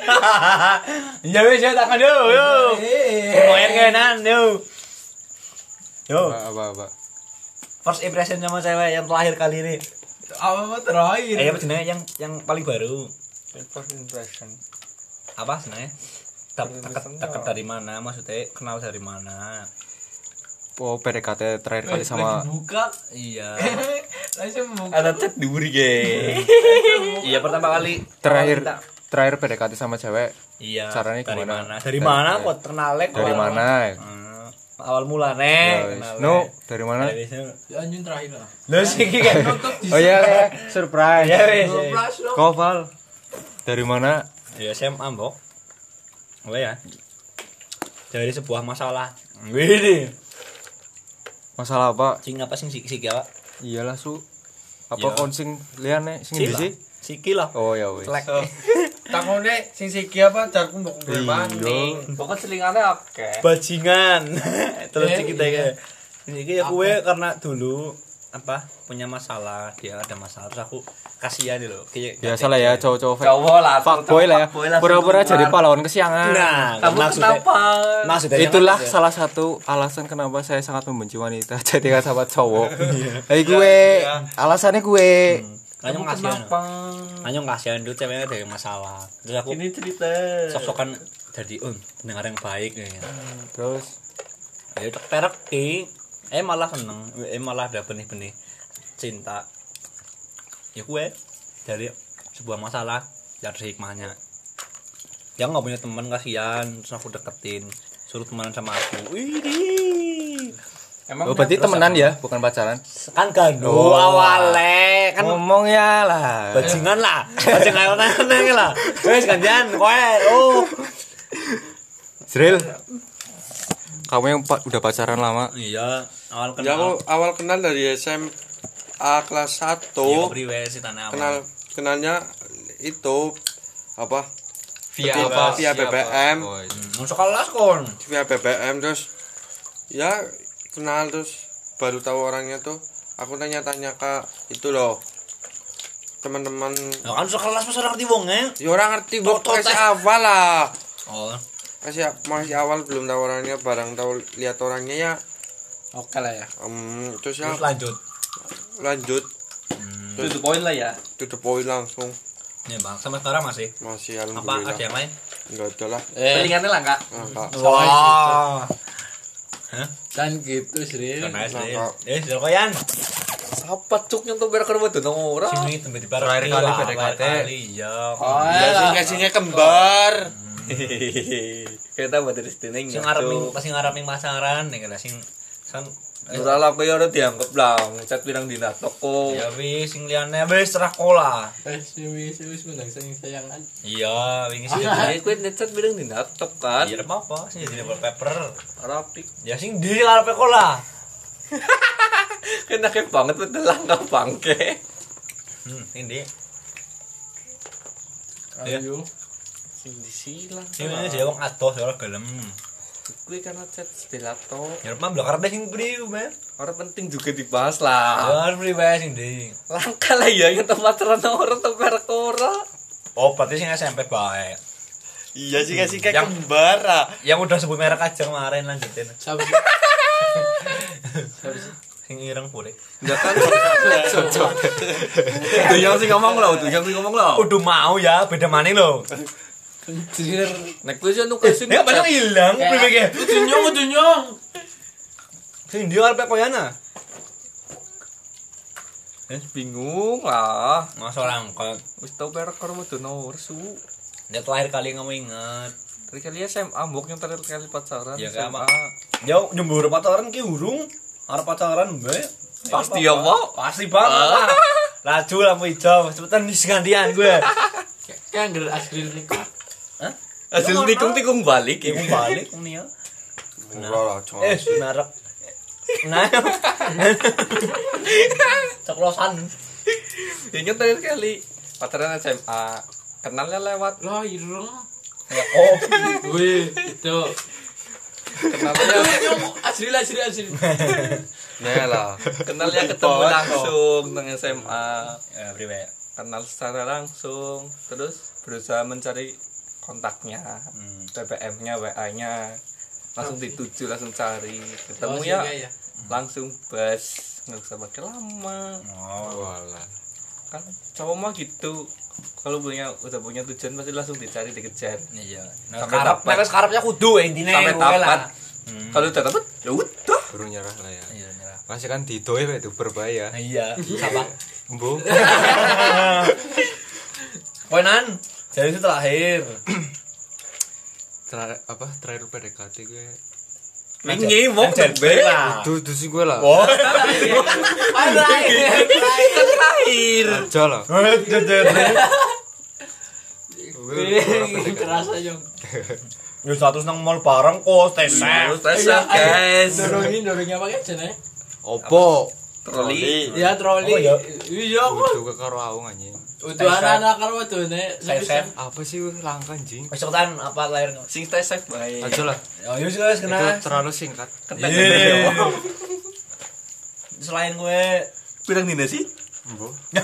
Ya wis ya tangan yo yo. Lumayan kenan yo. Yo, apa, apa? first impression sama cewek yang terakhir kali ini. Apa apa terakhir? Eh, apa jenenge yang yang paling baru? first impression Apa impression deket apa? dari mana? Maksudnya kenal dari mana? Oh, PDKT terakhir kali sama buka. Iya. Langsung buka. ada chat duri ge iya pertama kali terakhir terakhir PDKT sama cewek Iya. Caranya dari gimana? mana? Dari Dari- mana dari- kok kenalnya kok? dari mana? Awal mula kenalnya. No, dari mana? Ya, anjing terakhir lah. Lo sih kan. Oh iya, iya. surprise. Ya wis. Plus lo. Kau Val? Dari mana? Ya SMA, Mbok. Oh ya. Dari sebuah masalah. Wih. Masalah apa? Sing apa sing sik sik ya, Pak? Iyalah su. Apa konsing liane sing Sik di lah. sih? Siki lah. Oh ya wis. Takone sing siki apa jarku mbok Iya. maning pokok selingane oke Bajingan. Terus kita iya. kayak ini ya gue karena dulu apa punya masalah dia ada masalah terus aku kasihan loh kayak Biasa lah ya cowok-cowok cowok lah Fuckboy lah ya. Pura-pura jadi pahlawan kesiangan. nah kamu maksudnya kenapa maksudnya Itulah kan, salah satu alasan kenapa saya sangat membenci wanita jadi gak sahabat cowok. Hei gue, alasannya gue. Anyong kasihan. Anyong kasihan dulu ceweknya yang masalah. Terus aku ini cerita. sok-sokan jadi um pendengar yang baik kayaknya Terus? Ya tek terek di eh malah seneng. Eh malah ada benih-benih cinta. Ya gue dari sebuah masalah ya ada hikmahnya. Ya nggak punya teman kasihan. Terus aku deketin suruh temenan sama aku. Widih. Emang Oh, berarti temenan ya, bukan pacaran. kan gando oh, awale kan Ngomongnya lah. bajingan lah bajingan aneh lah wes gantian kowe oh Zril. Kamu yang pa- udah pacaran lama. iya awal Ya aku kenal awal kenal dari SMA kelas 1. iya Kenal kenalnya itu apa? Via apa? via BBM. Oh, iya. masuk kelas kon Via BBM terus ya kenal terus baru tahu orangnya tuh aku tanya-tanya ke itu loh teman-teman. Ya kan sekelas orang ngerti wongnya ya orang ngerti Tok-tok kasih awal lah. Oh. Masih masih awal belum tahu orangnya barang tahu lihat orangnya ya. Oke lah ya. em, terus ya. Terus lanjut? Lanjut. Itu the point lah ya. to the point langsung. Ya bang sama sekarang masih? Masih apa ada yang lain? Enggak ada lah. Eh, lah kak. Enggak. Wah kan gitu sih. kan Nangka. eh sudah koyan Apa cuk yang tuh berak kerja tuh nomor orang. sini barat Terakhir kali PDKT. kali ya Oh, ya kasihnya kembar Kita buat dari sini sing ngarep pasti ngarep pasaran ning lah sing kan Ora lah aku ya udah dianggap lah ngecat pirang dina toko. ya wis sing liyane wis serah kola Eh, wis si wis menang sayang sayangan. iya wingi sih Ya kuwi ngecat pirang dina tok kan. ya apa apa sing jadi wallpaper Rapik. ya sing di ngarepe kola Kena kayak banget betul langkah bangke. hmm ini Ayo. Sing disilang. sing dia wong adoh ora gelem Kuwi karena chat stilato. ya mah blok arep sing beri men Orang penting juga dibahas lah. ya beri wae sing di Langkah lah ya yang tempat terang orang tuh berak ora. oh berarti sing SMP bae iya sih kasih kayak Yang- kembar ah. yang udah sebut merek aja kemarin lanjutin Siapa sih? sing ireng pure Ya kan. Tuh yang sih ngomong lah, tuh yang sih ngomong lah. udah mau ya beda maning lo Kencir. Nek kuwi jan nuke sing ya banyak hilang beri kayak Ujunyong, ujunyong. sing dia arep koyana bingung lah. masa orang kok Wis tau berak karo tuh su. dia terakhir kali kamu inget Terakhir kali SMA, mbok yang terakhir kali pacaran. Ya, apa? Jauh nyembur pacaran ki urung arep pacaran be Pasti ya, Pak. pasti banget lah laju lampu hijau cepetan di gantian gue Kayak anggar asli niku. Hasil tikung-tikung balik. ibu balik nih ya Enggak lah, cuma. eh merek nah ceplosan Ingat terakhir kali pacaran SMA. Kenalnya lewat. Lah, ireng. ya oh Wih, itu. Kenalnya asli lah, asli asli. Ya lah. kenalnya ketemu langsung nang SMA. ya Kenal secara langsung. Terus berusaha mencari kontaknya, Hmm. BBM-nya, WA-nya. Langsung dituju, langsung cari. Ketemu Oh, ya, ya. langsung bas. Nggak usah pakai lama. oh Walah. kan cowok mah gitu kalau punya udah punya tujuan pasti langsung dicari dikejar iya nah Sampai karep dapat. nek karepnya kudu intinya sampai gue dapat. Hmm. kalau udah dapat ya udah Baru nyerah lah ya. iya nyerah Masih kan didoe itu berbahaya. Nah, iya siapa Bu. Koinan jadi itu terakhir Terakhir apa? Terakhir PDKT gue. Wingi mau be lah. Tuh, tuh sih gue lah. Oh, terakhir Aja lah. Wih, kerasa Jong. Ya satu nang mall bareng kok tes. tes ya guys Dorongin, dorongnya pakai aja nih. Opo. Troli Ya troli. Oh, iya. Iya, kok. Udah karo aku anjing. Udah anak-anak kalau tuh nih. Sesep. Apa sih langka anjing? Wis cepetan apa lahir. sing tes safe baik Aja lah. Oh, yus guys Itu kena. terlalu singkat. Iya. Selain gue bilang dina sih Bu.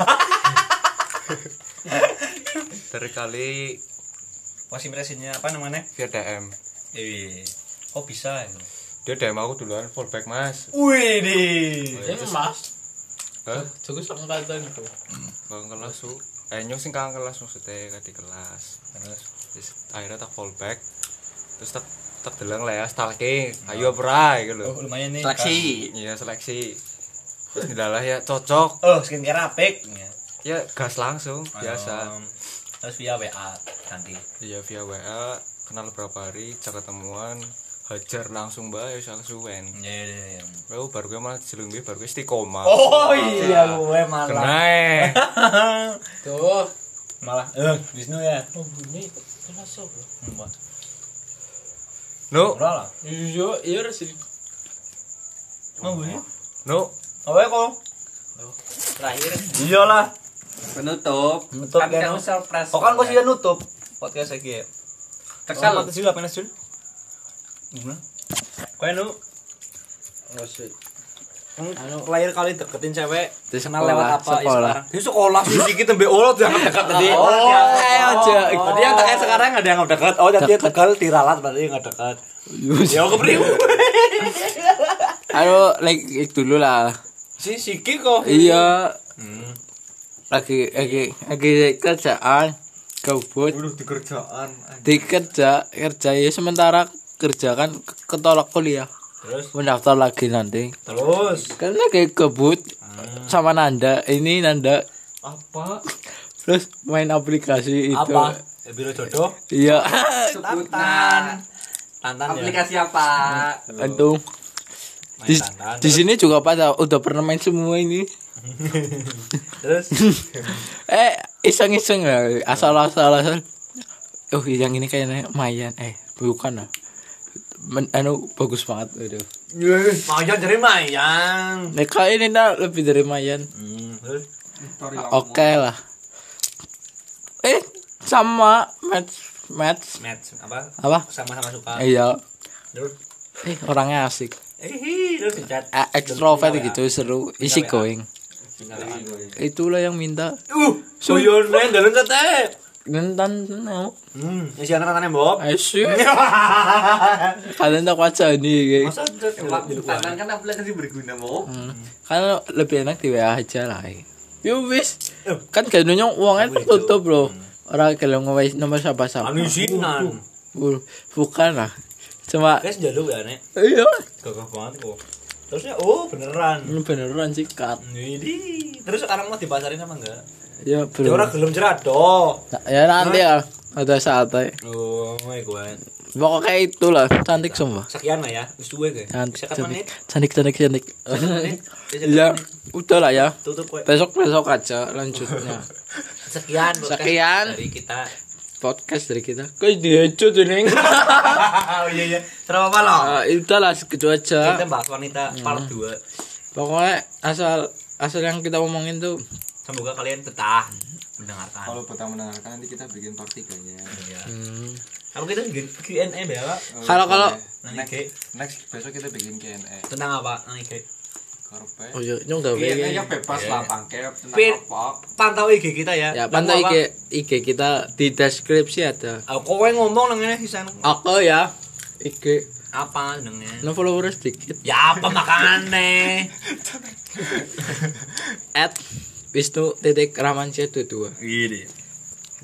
Dari kali masih impresinya apa namanya? via DM. Eh, kok bisa ya? Dia DM aku duluan fallback mas. Wih di. Ya mas. Hah? Cukup angkatan itu. Bang kelas su. Eh nyong sing kelas maksudnya kan di kelas. Terus akhirnya tak fallback. Terus tak tak delang lah ya stalking. Ayo perai gitu. oh, lumayan nih. seleksi Iya seleksi. Terus dilalah ya cocok. Oh, skincare apik. Ya gas langsung biasa. Um, terus via WA nanti iya via WA kenal berapa hari cak ketemuan hajar langsung bae wis suwen iya iya iya Aku baru gue malah jelung baru gue istiqomah. oh iya gue malah Kena eh. Tuh. malah eh Wisnu ya Oh, bunyi kelas apa? Mbak. Nu, Ora lah Iya, iya sih. oh bunyi nu. apa kok Terakhir. iyalah penutup nutup Kan kan kamu surprise. oh kan kok sih nutup podcast iki Teksal. Apa sih apa Jul? Kowe nu Ngasih. anu lahir kali deketin cewek Di kenal sekolah, lewat apa ya sekolah. sekarang? Di sekolah sih dikit tembe olot yang dekat tadi. Oh, ayo aja. Tadi yang kayak sekarang ada yang dekat. Oh, jadi tegal diralat berarti nggak dekat. Ya kepriu. Ayo, like itu dulu lah. Si Siki kok. Iya, Hmm. lagi lagi lagi kerjaan Waduh di kerjaan. dikerja kerja ya sementara kerja kan ke- ketolak kuliah. Terus? Mendaftar lagi nanti. Terus? Kan lagi gabut sama Nanda. Ini Nanda. Apa? terus main aplikasi itu. Apa? Ya, biro jodoh. iya. Tantan. Tantan ya. aplikasi apa? Itu. Main di, tantan. di sini juga pada udah pernah main semua ini. Terus? Eh iseng-iseng lah asal-asal asal oh yang ini kayaknya Mayan. Eh bukan lah Men, anu bagus banget itu mau jangan jadi mayang. nah, kali ini nah, lebih dari Mayan. Hmm. Terus oke lah. Eh sama match match match apa? apa? Sama-sama suka. iya. Eh orangnya asik. Eh eh, extrovert gitu seru. Easy going. Itulah yang minta. Uh, suyon nen dalam tete. Nentan mau Hmm, isi anak tantannya Bob. asyik kalian tak wajah nih Masa tantan kan aplikasi berguna mau Hmm. Kan lebih enak di WA aja lah. Yo wis. Kan kayaknya uangnya tertutup bro. Orang kalau nge nomor siapa siapa. anu isinan. Bukan lah. Cuma Guys jaluk ya nek. iya. Gagah banget kok. Terusnya oh beneran. Beneran sikat. Ini terus sekarang mau dipasarin apa enggak? Ya Ya ora belum. gelem cerado. Nah, ya nanti ya. Ada saatnya. Oh, my god. Pokoknya itulah cantik semua. Sekian lah ya. Wis duwe ge. Cantik, cantik, cantik, cantik. Ya, udah lah ya. Tutup kowe. Besok besok aja lanjutnya. Sekian Sekian. dari kita. Podcast dari kita. Kok dihacut ini? oh iya iya. Terus apa lo? Ah, udah lah segitu aja. Kita bahas wanita part 2. Pokoknya asal asal yang kita omongin tuh Semoga kalian betah mendengarkan. Kalau petang mendengarkan nanti kita bikin part 3 nya. Iya. hmm, Apa kita bikin Q&A ya, Pak? Kalau- kalau- Nanti Ge. Next besok kita bikin Q&A. tentang apa? Nanti Ge. Karpe. oh iya nyong nya pengen. bebas Iya. lah pangkep tentang Pin. apa. Pantau IG kita ya. Ya pantau IG IG kita di deskripsi ada. Ah, kowe ngomong nang ngene sisan. Aku ya IG Apa jenenge? no followers dikit Ya apa makane? at Wisnu titik Ramansyah itu dua. Gini.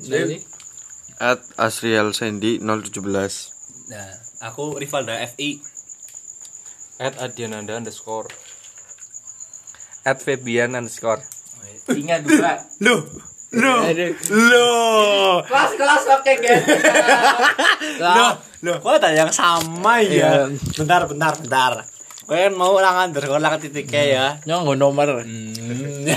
Nah, ini At Asriel Sandy 017 Nah, aku Rivalda FI. At Adiananda underscore. At Febian underscore. ingat dua Loh. Loh. Loh. kelas kelas oke guys Loh. Loh, kok ada yang sama ya? Iya. Bentar, bentar, bentar. Kowe mau lang underscore lang titiknya ya. nyong nggak nomor. Hmm.